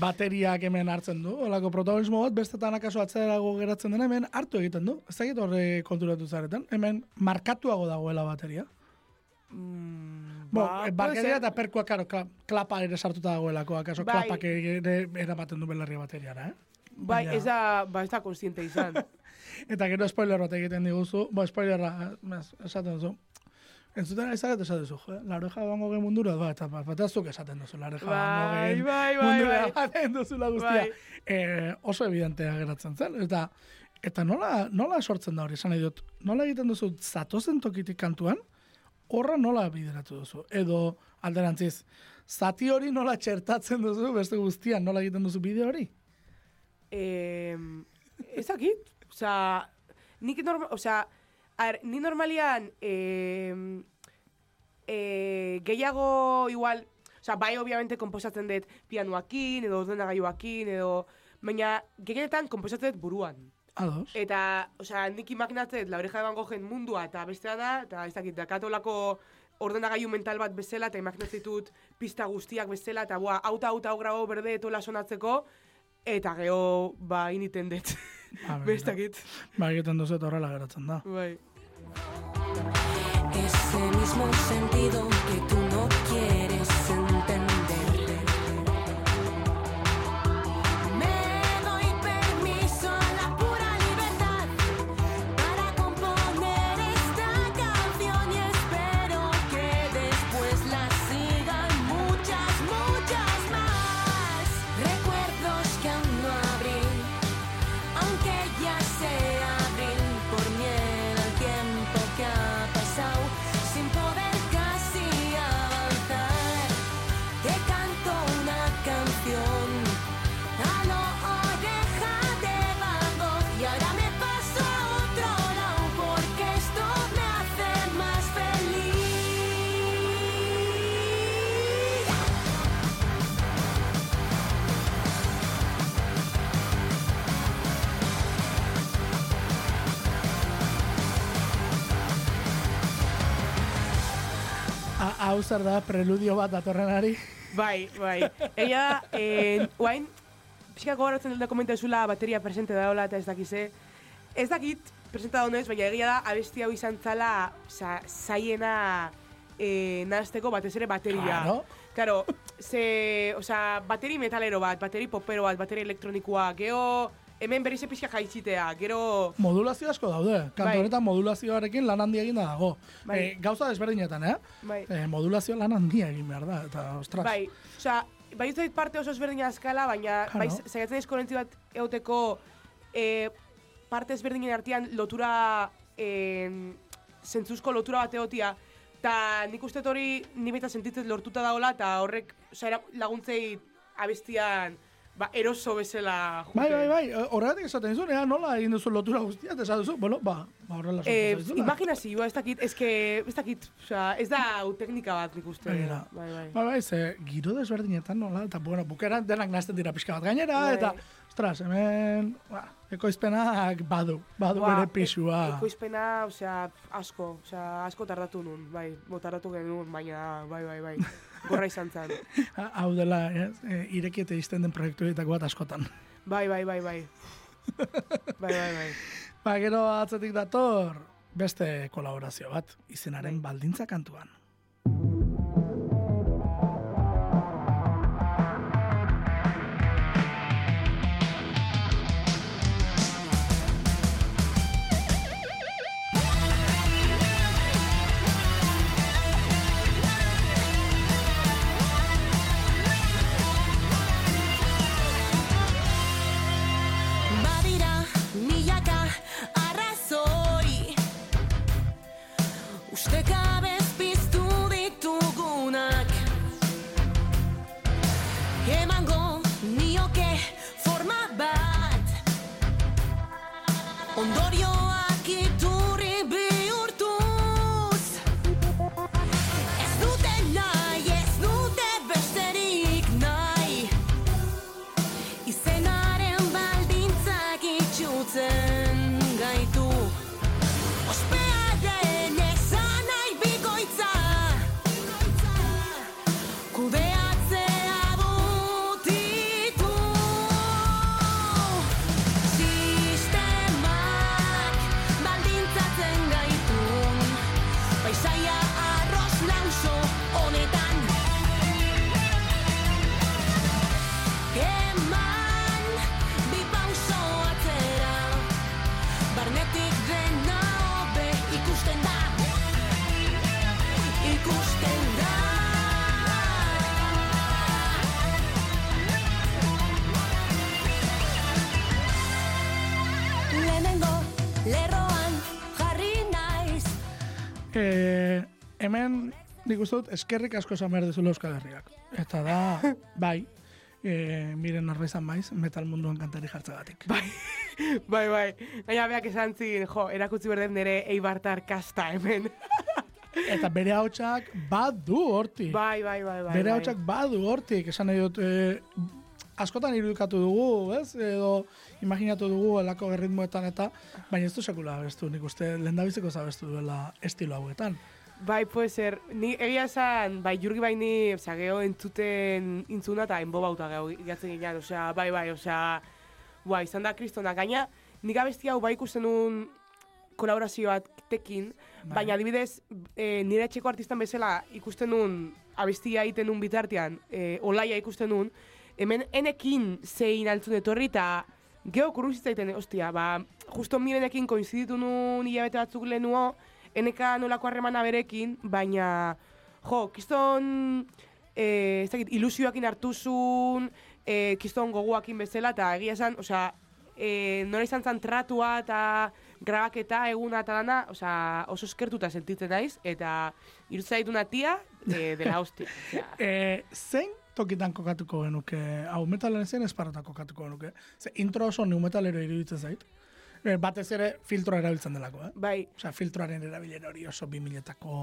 bateriak hemen hartzen du, olako protagonismo bat, bestetan akaso atzerago geratzen dena, hemen hartu egiten du. Ez dakit horre konturatu zaretan, hemen markatuago dagoela bateria. Mm, Bo, Ba, eh, ser. eta perkua, karo, kla- klapa ere sartuta dagoelako, akaso Bai. klapak ere eramaten du belarri bateriara, eh? Bai, Baina- ez da, ba, ez da konstiente izan. (laughs) Eta gero spoiler bat egiten diguzu, bo, spoilerra, eh, esaten duzu, Entzuten ari zaret esaten duzu, jo, lareja bango ge mundura, ba, eta bat, bat esaten duzu, lareja Bai, bango ge bai, bai, mundura bai. baten duzula guztia. Bai. Eh, oso evidentea geratzen zen, eta eta nola, nola sortzen da hori, esan nahi dut, nola egiten duzu zatozen tokitik kantuan, horra nola bideratu duzu, edo alderantziz, zati hori nola txertatzen duzu, beste guztian, nola egiten duzu bideo hori? Eh, ez dakit, osea, nik normal, osea, a ver, ni normalian eh, eh, gehiago igual, osea, bai obviamente komposatzen dut pianoakin, edo ordenagailuakin, edo, baina gehienetan komposatzen dut buruan. Ados. Eta, osea, nik imaginatzen la oreja de Van Goghen mundua eta bestea da, eta ez dakit, dakatolako ordenagailu mental bat bezala, eta imaginatzen ditut pista guztiak bezala, eta boa, auta, auta, hau grabo berde etola sonatzeko, eta geho, ba, initen dut. (laughs) Ez dakit. Ba, egiten duzu eta horrela geratzen da. Bai. Ese mismo sentido que tú Hau zer da, preludio bat datorrenari. Bai, bai. Egia da, eh, oain, pixka gogoratzen dut dokumentazula bateria presente daola eta ez dakize. Ez dakit, presenta daunez, baina egia da, abesti hau izan zala, oza, zaiena eh, nahazteko batez ere bateria. Claro. Claro, ze, oza, bateri metalero bat, bateri popero bat, bateri elektronikoa, geho, hemen berriz pixka jaitzitea, gero... Modulazio asko daude. Kantu Bai. honetan modulazioarekin lan handia egin da dago. Bai. Eh, gauza desberdinetan, eh? Bai. Eh, modulazio lan handia egin behar da, eta ostras. Bai, osea, bai parte oso ezberdina eskala, baina Claro. bai saiatzen ez korentzi bat euteko e, parte ezberdinen artean lotura e, zentzuzko lotura bat egotia, eta nik uste hori ni baita sentitzen lortuta daola, eta horrek osea, laguntzei abestian ba, eroso bezala jute. Bai, bai, bai, eh, horregatik esaten dizun, ea, nola egin duzu lotura guztia, eta esan duzu, bueno, ba, ba horrela Eh, sortu zaizula. imaginazioa, ez dakit, ez que, ez dakit, osea, ez da hau teknika bat nik uste. Begira. Bai, bai. Bai, bai, ze, giro desberdinetan nola, eta bueno, bukeran denak nazten dira pixka bat gainera, Bai. eta, ostras, hemen, ba, ekoizpenak badu, badu Ba, bere pixua. e- ekoizpena, osea, asko, osea, asko tardatu nun, bai, bo tardatu genuen, baina, bai, bai, bai, (laughs) gorra izan zen. Ha- Hau dela, ez, e, irekiete izten den proiektuetako bat askotan. Bai, bai, bai, bai. Bai, bai, bai. Ba, gero atzetik dator, beste kolaborazio bat, izenaren baldintza kantuan. Nik uste dut, eskerrik asko esan behar dezula Euskal Herriak. Eta da, (laughs) bai, e, miren arba izan baiz, metal munduan kantari jartzagatik. (laughs) Bai, bai, bai. Gaina beak esan zin, jo, erakutzi berden nire eibartar kasta hemen. (laughs) Eta bere hautsak badu hortik. bai, bai, bai, bai. bere bai. hautsak badu hortik. Esan nahi dut, e, askotan irudikatu dugu, ez? Edo imaginatu dugu elako erritmoetan eta, baina ez du sekula abestu, nik uste lehendabiziko zabestu duela estilo hauetan. Bai, puede ser. Ni egia esan, bai, jurgi bai ni, osea, geho entzuten intzuna eta enbo bauta geho igatzen ginean, osea, bai, bai, osea, bai, izan da kristona. Gaina, nik abesti hau bai ikusten nun kolaborazio batekin, Bai. baina adibidez, e, nire etxeko artistan bezala ikusten nun, abestia egiten nun bitartean, e, olaia ikusten nun, hemen enekin zein altzun etorri eta geho kurruzitzaiten, ostia, ba, justo mirenekin koinziditu nun hilabete batzuk lehenuo, eneka nolako harremana berekin, baina, jo, kiston, e, ez dakit, ilusioakin hartuzun, e, kiston goguakin bezala, eta egia esan, osea, e, nola izan zan tratua eta grabaketa eguna eta dana, osea, oso eskertuta sentitzen naiz, eta irutzaitu una tia de, de la hostia. E, (laughs) zein tokitan kokatuko genuke, hau metalaren zein esparrotan kokatuko genuke? Ze intro oso new metalero iruditzen zait. E, batez ere filtroa erabiltzen delako, eh? bai, Osea, filtroaren erabilera hori oso 2000-etako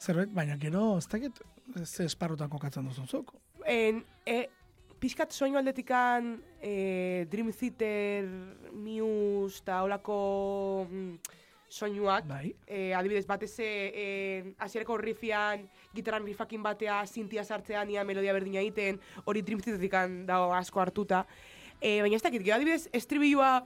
zerbait, baina gero, ez dakit, ze esparrutan kokatzen duzun zuk. en, e, pixkat soinu aldetikan e, Dream Theater, Muse, eta holako mm, soinuak, Bai. e, adibidez, batez e, hasierako riffian, gitarran riffakin batea, sintia sartzean, ia melodia berdina egiten, hori Dream Theaterikan dago asko hartuta. E, baina ez dakit, gero adibidez, estribilloa,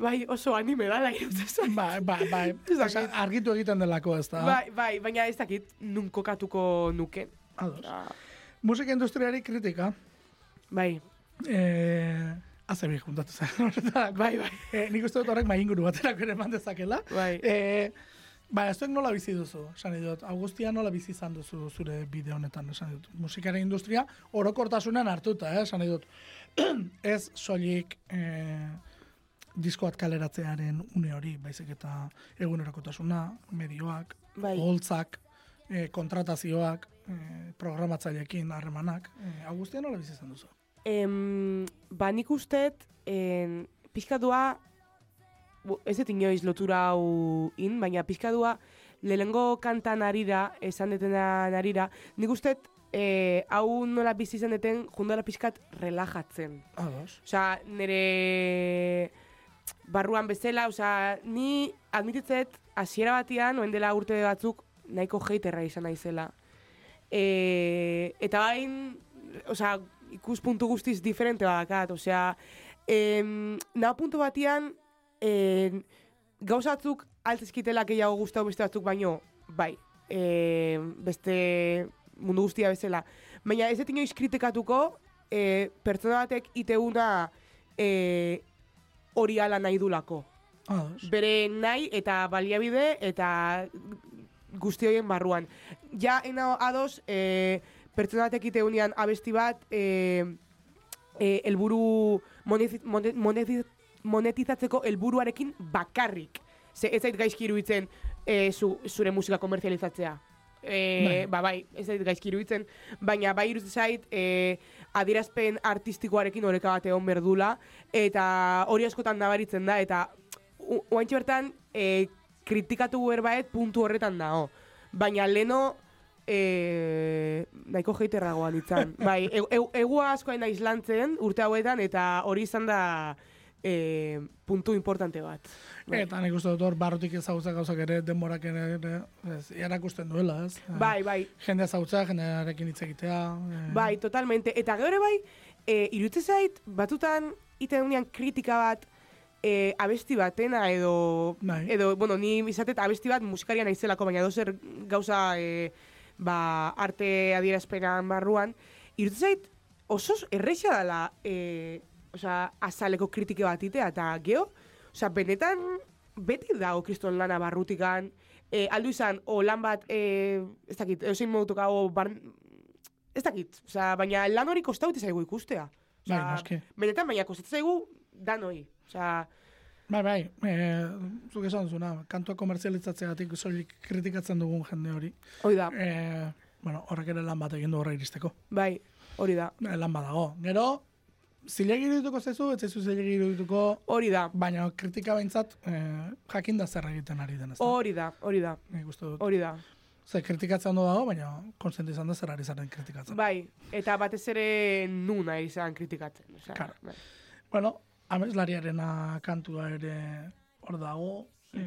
bai, oso anime dala, irutzen Bai, bai, (laughs) bai. Ez dakit. Osea, argitu egiten delako ez da. Bai, bai, baina ez dakit, nun kokatuko nuke. Ados. Ah, Musika industriari kritika. bai, Eh, Azebi juntatu zen (laughs) bai, bai, Eh, nik uste dut horrek main inguru baterako ere eman dezakela. bai. Eh, ba, ez nola bizi duzu, esan dut. Augustia nola bizi izan duzu zure bide honetan, esan dut. Musikaren industria orokortasunan hartuta, eh, esan dut. (clears throat) ez soilik eh, disko bat kaleratzearen une hori, baizik eta egunerokotasuna, medioak, Bai. holtzak, eh, kontratazioak, eh, programatzaileekin harremanak. Eh, Augustia nola bizi izan duzu? Em, ba, nik ustet, en, pixkatua, bu, ez dut inoiz lotura hau in, baina pixkatua, lehengo kantan arira, esan detena arira, nik ustet, e, hau nola bizi izan deten, jundara pixkat relajatzen. Ados. Osea, nire barruan bezala, osea, ni admititzet, hasiera batian, oen dela urte batzuk, nahiko haterra izan naizela. E, eta bain, osea, ikuspuntu guztiz diferente badakat, osea, em, naho puntu batian, em, gauzatzuk altzizkitela gehiago gustau beste batzuk baino, bai, e, beste mundu guztia bezala. Baina ez dut inoiz kritikatuko, e, pertsona batek iteuna e, hori ala nahi dulako. Ados. Bere nahi eta baliabide eta guzti horien barruan. Ja, ena ados, e, pertsona batek iteunean abesti bat, e, e, elburu monetiz, monet- monetiz, monetizatzeko helburuarekin bakarrik. Ze ez zait gaizki iruditzen e, zu, zure musika komerzializatzea. E, ba, bai, ez zait gaizki iruditzen, baina bai iruditzen zait e, adierazpen artistikoarekin oreka bat egon berdula, eta hori askotan nabaritzen da, eta oaintxe bertan e, kritikatu berbaet puntu horretan dago. Baina leno e, nahiko jeiterragoan itzan. (laughs) bai, e, e, egua askoa naiz lantzen urte hauetan, eta hori izan da e, puntu importante bat. Bai. Eta nik uste dut hor barrutik ezagutza gauzak ere, denborak ere, ere ez, erakusten duela, ez? Eh, Bai, bai, Jende ezagutza, jendearekin hitz egitea. eh, bai, totalmente. Eta gero bai, e, irutze zait, batutan iten unian kritika bat, e, abesti batena edo, Bai. edo, bueno, ni izatet abesti bat musikarian naizelako, baina dozer gauza e, ba, arte adierazpenan barruan, irutze zait, oso erreixa dela, e, osea, azaleko kritike bat itea, eta geho, osea, benetan, beti dago kriston lana barrutikan, e, aldu izan, o lan bat, e, ez dakit, eusein modutuka, o bar, ez dakit, osea, baina lan hori kostaute zaigu ikustea. Bai, noski. Benetan, baina kostatzen zaigu danoi. Osea, Bai, bai, e, zuk esan duzuna, kantua komertzialitzatzeagatik soilik kritikatzen dugun jende hori. Hoi da, E, bueno, horrek ere lan bat egin du horre iristeko. bai, hori da, E, lan badago. Gero, zilegi irudituko zaizu, ez zaizu zilegi irudituko, hori da, baina kritika behintzat e, jakin da zer egiten ari den ez da. hori da, hori da, Nik uste dut. hori da. Ze kritikatzen ondo dago, baina konstiente izan da zer ari zaren kritikatzen. Bai, eta batez ere nuna izan kritikatzen. Osea, Claro. bai. Bueno, ameslariarena kantua ere hor dago, e,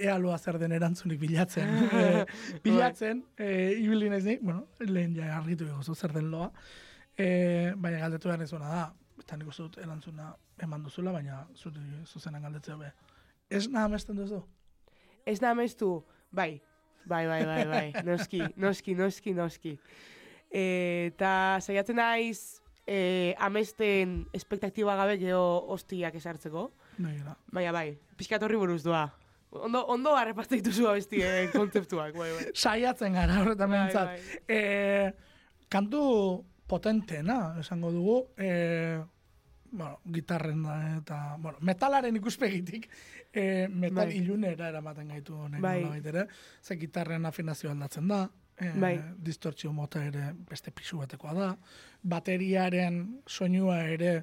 ea loa zer den erantzunik bilatzen. (laughs) e, bilatzen, e, ibili naiz bueno, lehen ja argitu egozu zer den loa. E, baina galdetu behar nizuna da, eta nik uste dut erantzuna eman duzula, baina zuri zuzenan galdetzea be. Ez nahi amesten duzu? Ez da amestu, bai, bai, bai, bai, bai, (laughs) noski, noski, noski, noski. Eta saiatzen naiz e, amesten espektaktiba gabe geho hostiak esartzeko. Begira. Baina bai, pixkat horri buruz doa. Ondo, ondo harrepazte dituzu abestien kontzeptuak, bai, bai. Saiatzen gara horretan Bai, bai. E, kantu potentena, esango dugu, e, bueno, gitarren da, eta, bueno, metalaren ikuspegitik, e, metal Bai. ilunera eramaten gaitu honek Bai. nolabait ere, ze gitarren afinazio aldatzen da, e, Bai. distortzio mota ere beste pisu batekoa da, bateriaren soinua ere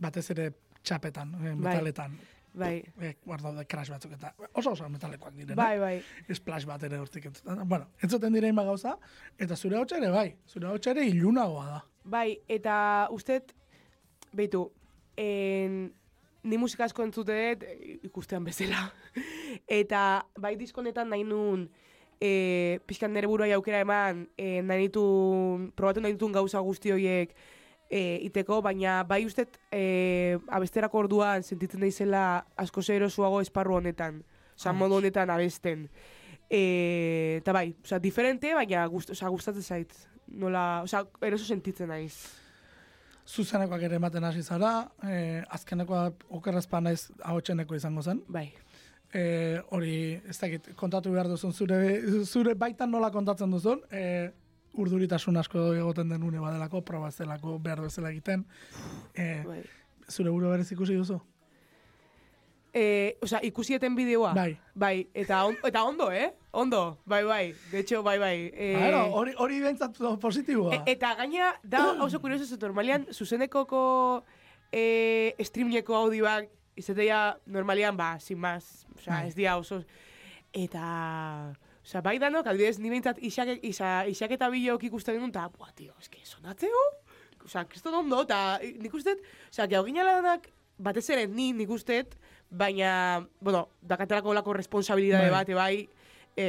batez ere txapetan, e, metaletan, Bai, e, hor daude crash batzuk eta oso oso metalekoak direnak bai, bai. splash bat ere hortik entzuten. Bueno, entzuten direin gauza, eta zure hotxa ere bai, zure hotxa ere ilunagoa da. Bai, eta ustet, beitu, en, ni musika asko entzute dut, ikustean bezala. (laughs) eta bai diskonetan nahi nun, e, pixkan nire buruai aukera eman, e, nahi ditun, probatu nahi ditun gauza guzti horiek e, iteko, baina bai ustet e, abesterako orduan sentitzen daizela asko erosuago esparru honetan. Osa, modu honetan abesten. E, eta bai, osa, diferente, baina gust, osa, gustatzen zait. Nola, osa, eroso sentitzen naiz. Zuzenekoak ere ematen hasi zara, eh, azkenekoa okerrezpa naiz ahotseneko izango zen. Bai. Eh, hori, ez dakit, kontatu behar duzun, zure, zure baitan nola kontatzen duzun, eh, urduritasun asko egoten den une badelako, proba ez delako behar bezala egiten. Eh, bai. zure buru berez ikusi duzu? E, osa, ikusieten bideoa. Bai. Bai, eta, on, eta ondo, eh? Ondo, bai, bai. De hecho, bai, bai. E, Claro, hori, hori bentsat positiboa. e, eta gaina, da oso kurioso zu, normalian, zuzenekoko e, streameko audioak, izatea normalian, ba, sin más, osa, Bai. ez dia oso... Eta... Osa, bai danok, adibidez, ni behintzat isake, isa, isaketa bideok ikusten duen, eta, buah, tio, eske, sonatzeo? Osa, kriston ondo, eta nik uste, osa, gau ginalanak, batez ere ni nik uste, baina, bueno, dakatelako lako responsabilidade Bai. bate bai, e,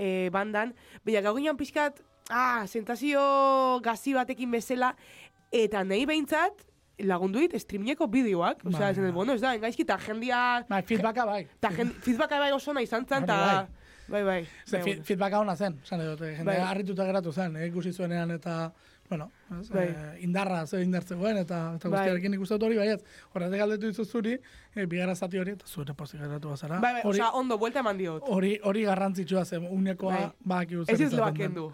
e, bandan, baina gau ginean pixkat, ah, sentazio gazi batekin bezala, eta nahi behintzat, lagundu dit streameko bideoak, osea, Bai, bai. bueno, ez da, engaizki, eta jendia, Bai, feedbacka bai. eta jen, feedbacka bai oso nahi izan zen, Hori eta, bai, bai. Ze, bai, fi- bueno. feedbacka ona zen, esan dut, jende Bai. harrituta geratu zen, eh, ikusi zuenean eta, bueno, ez, Bai. eh, indarra ze indartzegoen eta, eta Bai. guztiarekin ikusten dut hori, baiet, horretik galdetu dizu zuri, eh, bigarra zati hori, eta zure pozik geratu bazara. Bai, bai, hori, osea, ondo, buelta eman diot. hori, hori garrantzitsua zen, unekoa Bai. baki Ez ez loak kendu.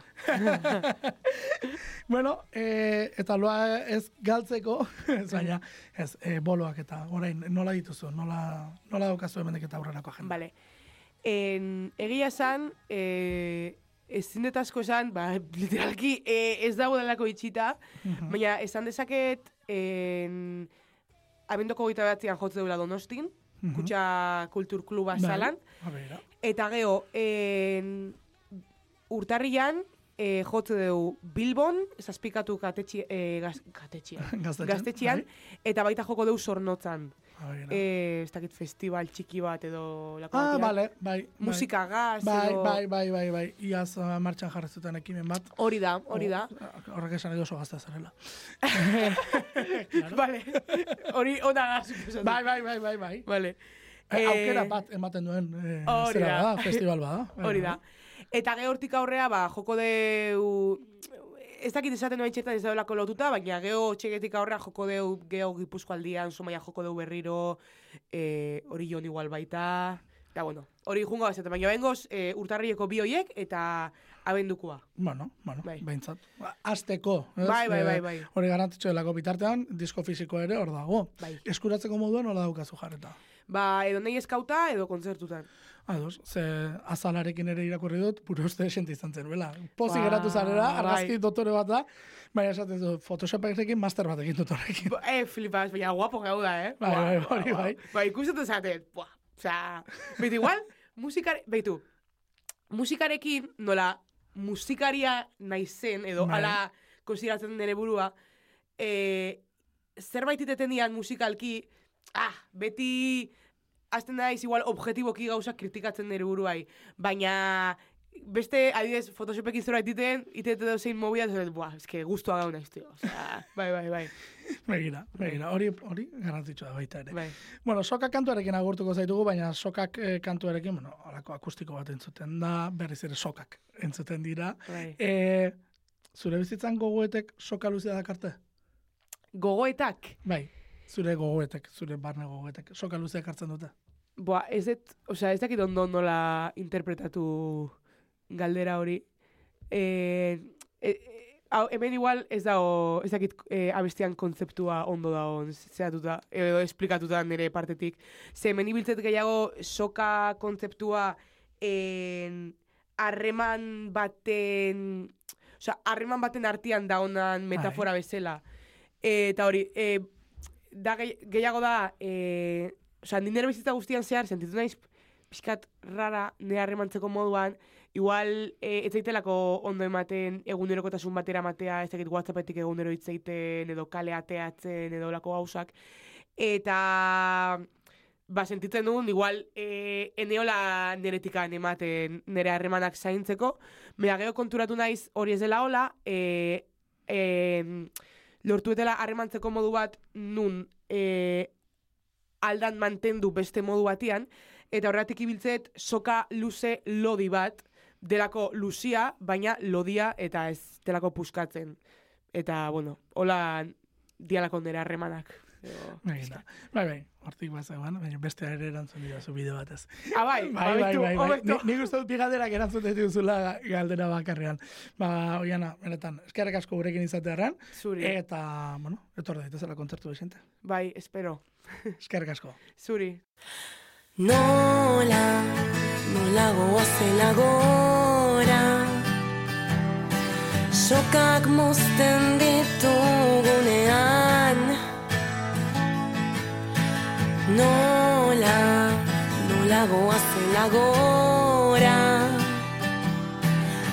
Bueno, eh, eta loa ez galtzeko, (laughs) ez baina, ez, eh, boloak eta orain nola dituzu, nola, nola daukazu hemendik eta aurrerako agenda. Vale. En, egia esan, e, ezin dut asko esan, ba, (laughs) literalki e, ez dago delako itxita, Mhm. baina esan dezaket, en, abendoko goita batzian jotze duela donostin, Mhm. kutsa kulturkluba Bai. zalan, eta geho, en, urtarrian, e, jotze dugu Bilbon, zazpikatu katetxi, e, gaz, katetxian, (laughs) Gaztetxean, gaztetxian, eta baita joko dugu begira. E, ez dakit festival txiki bat edo lako ah, bale, bai. bai. musika gaz Bai, edo... bai, bai, bai, bai. Iaz uh, martxan jarri zuten ekimen bat. Hori da, hori da. Oh, Horrek esan edo oso gazta zarela. (laughs) Vale. Hori ona da. Bai, bai, bai, bai, bai. Vale. Eh, Eh, aukera bat ematen duen eh, hori zera da. festival bada. (laughs) Bai, Hori bai. da. Eta gehortik aurrea, ba, joko deu... Ez dakit esaten noen txetan ez daulako lotuta, baina geho txegetik aurrea joko deu geho gipuzkoaldian, somaia joko deu berriro, eh, hori jon igual baita, Eta, bueno, hori jungo bazaten, baina bengoz, e, urtarrieko bi hoiek eta abendukoa. Bueno, bueno, Bai. behintzat. Azteko, ez? Bai, bai, Eh, bai, bai. Hori garantitxo delako bitartean, disko fisiko ere hor dago. Bai. Eskuratzeko moduan hola daukazu jarreta. Ba, edo nahi eskauta edo kontzertutan. Ados, ze azalarekin ere irakurri dut, puro uste esente izan zen, bela. Pozik Ba, geratu zarela, argazki bai. dotore bat da, baina esaten du, Photoshopekin master bat egin dut horrekin. Ba, eh, flipas, baina guapo gau da, eh? Bai, bai, hori buah. bai. Ba, ikusten zaten, buah, osea, beti igual, musikare, beitu, musikarekin, nola, musikaria naizen, edo Bai. ala konsideratzen nire burua, e, zerbait iteten dian musikalki, ah, beti, azten naiz igual objetiboki gauzak kritikatzen nire buruai, baina beste, adibidez, Photoshopekin zerbait iten, itete dut zein mobila, ez buah, eske guztua gau naiz, tio. Osea, (laughs) bai, bai, bai, Begira, begira, hori, hori garrantzitsua da baita ere. bai. Bueno, sokak kantuarekin agurtuko zaitugu, baina sokak eh, kantuarekin, bueno, alako akustiko bat entzuten da, berriz ere sokak entzuten dira. bai. E, zure bizitzan gogoetek soka luzea dakarte? Gogoetak, Bai, zure gogoetek, zure barne gogoetek, soka luzea hartzen dute. Boa, ez dut, osea, ez dakit ondo nola interpretatu galdera hori. E, e, e, hau, hemen igual ez dago, ez dakit e, abestian kontzeptua ondo dago zehatuta, edo esplikatuta nire partetik. Ze hemen ibiltzet gehiago soka kontzeptua en, harreman baten, osea, harreman baten artean da honan metafora bezala. E, eta hori, e, da gehi- gehiago da, e, osea, ni nire bizitza guztian zehar, sentitu naiz pixkat rara nire harremantzeko moduan, igual e, ez zaitelako ondo ematen egunerokotasun batera matea, ez dakit whatsappetik egunero hitz egiten, edo kale ateatzen, edo lako gauzak. Eta ba, sentitzen dugun, igual, e, eneola neretikan ematen nire harremanak zaintzeko, mea gero konturatu naiz hori ez dela hola, e, e, lortuetela harremantzeko modu bat nun e, aldan mantendu beste modu batian, eta horretik ibiltzet soka luze lodi bat, delako luzia, baina lodia eta ez delako puskatzen. Eta, bueno, hola dialako nire harremanak. Edo, Begira. Bai, bai, hortik bat zegoen, baina beste ere erantzun didazu bideo batez. Ah, bai, Bai, bai, hobetu, bai, bai. hobetu. Ni- Nik uste dut bi galderak erantzun dituzula galdera bakarrean. Ba, oiana, benetan, eskerrek asko gurekin izatearen, Zuri, eta, bueno, etor daitezela kontzertu desente. bai, espero. (laughs) Eskerrek asko. Zuri. Nola, nola goazela gora Sokak mozten ditugunean Nola, nola goazela gora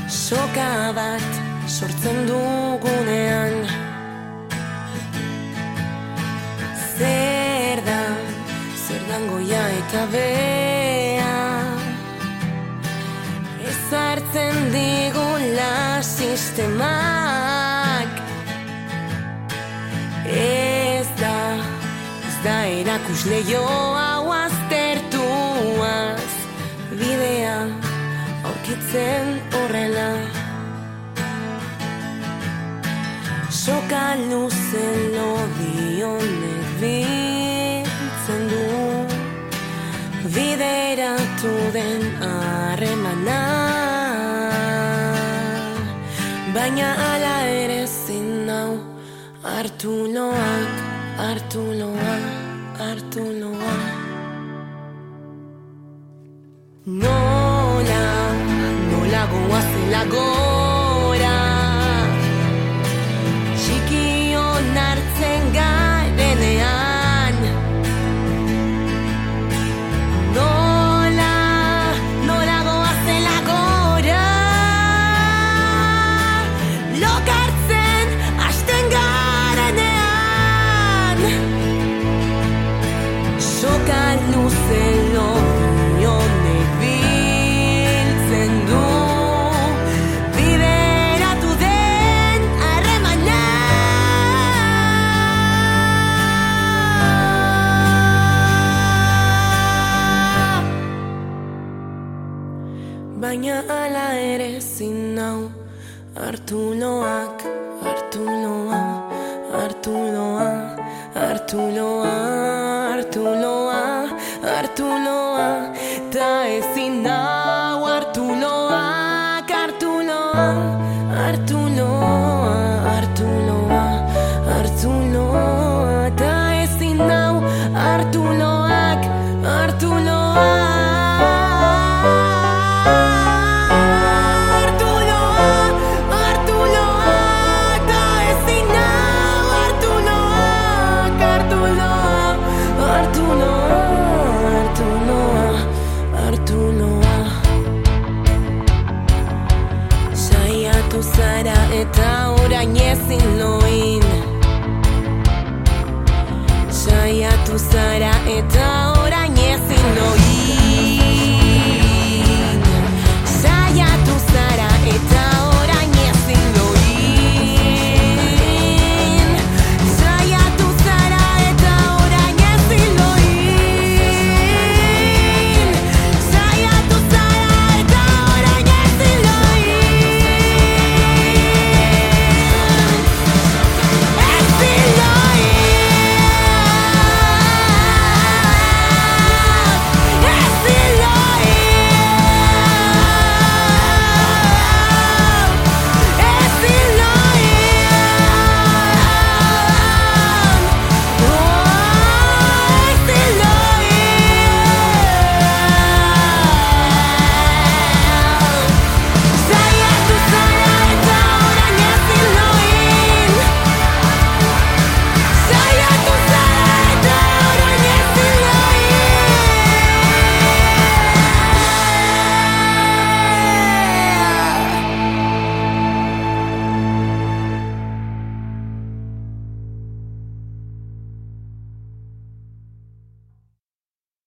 Soka bat sortzen dugunean. Zer da, zer goia eta bea? Ez hartzen digula sistemak jo hau aztertuaz Bidea aurkitzen horrela. Soka luzen lodionek biltzen du. Bideratu den harremana. Baina ala ere zin nau Artu goazela Artu loak, hartu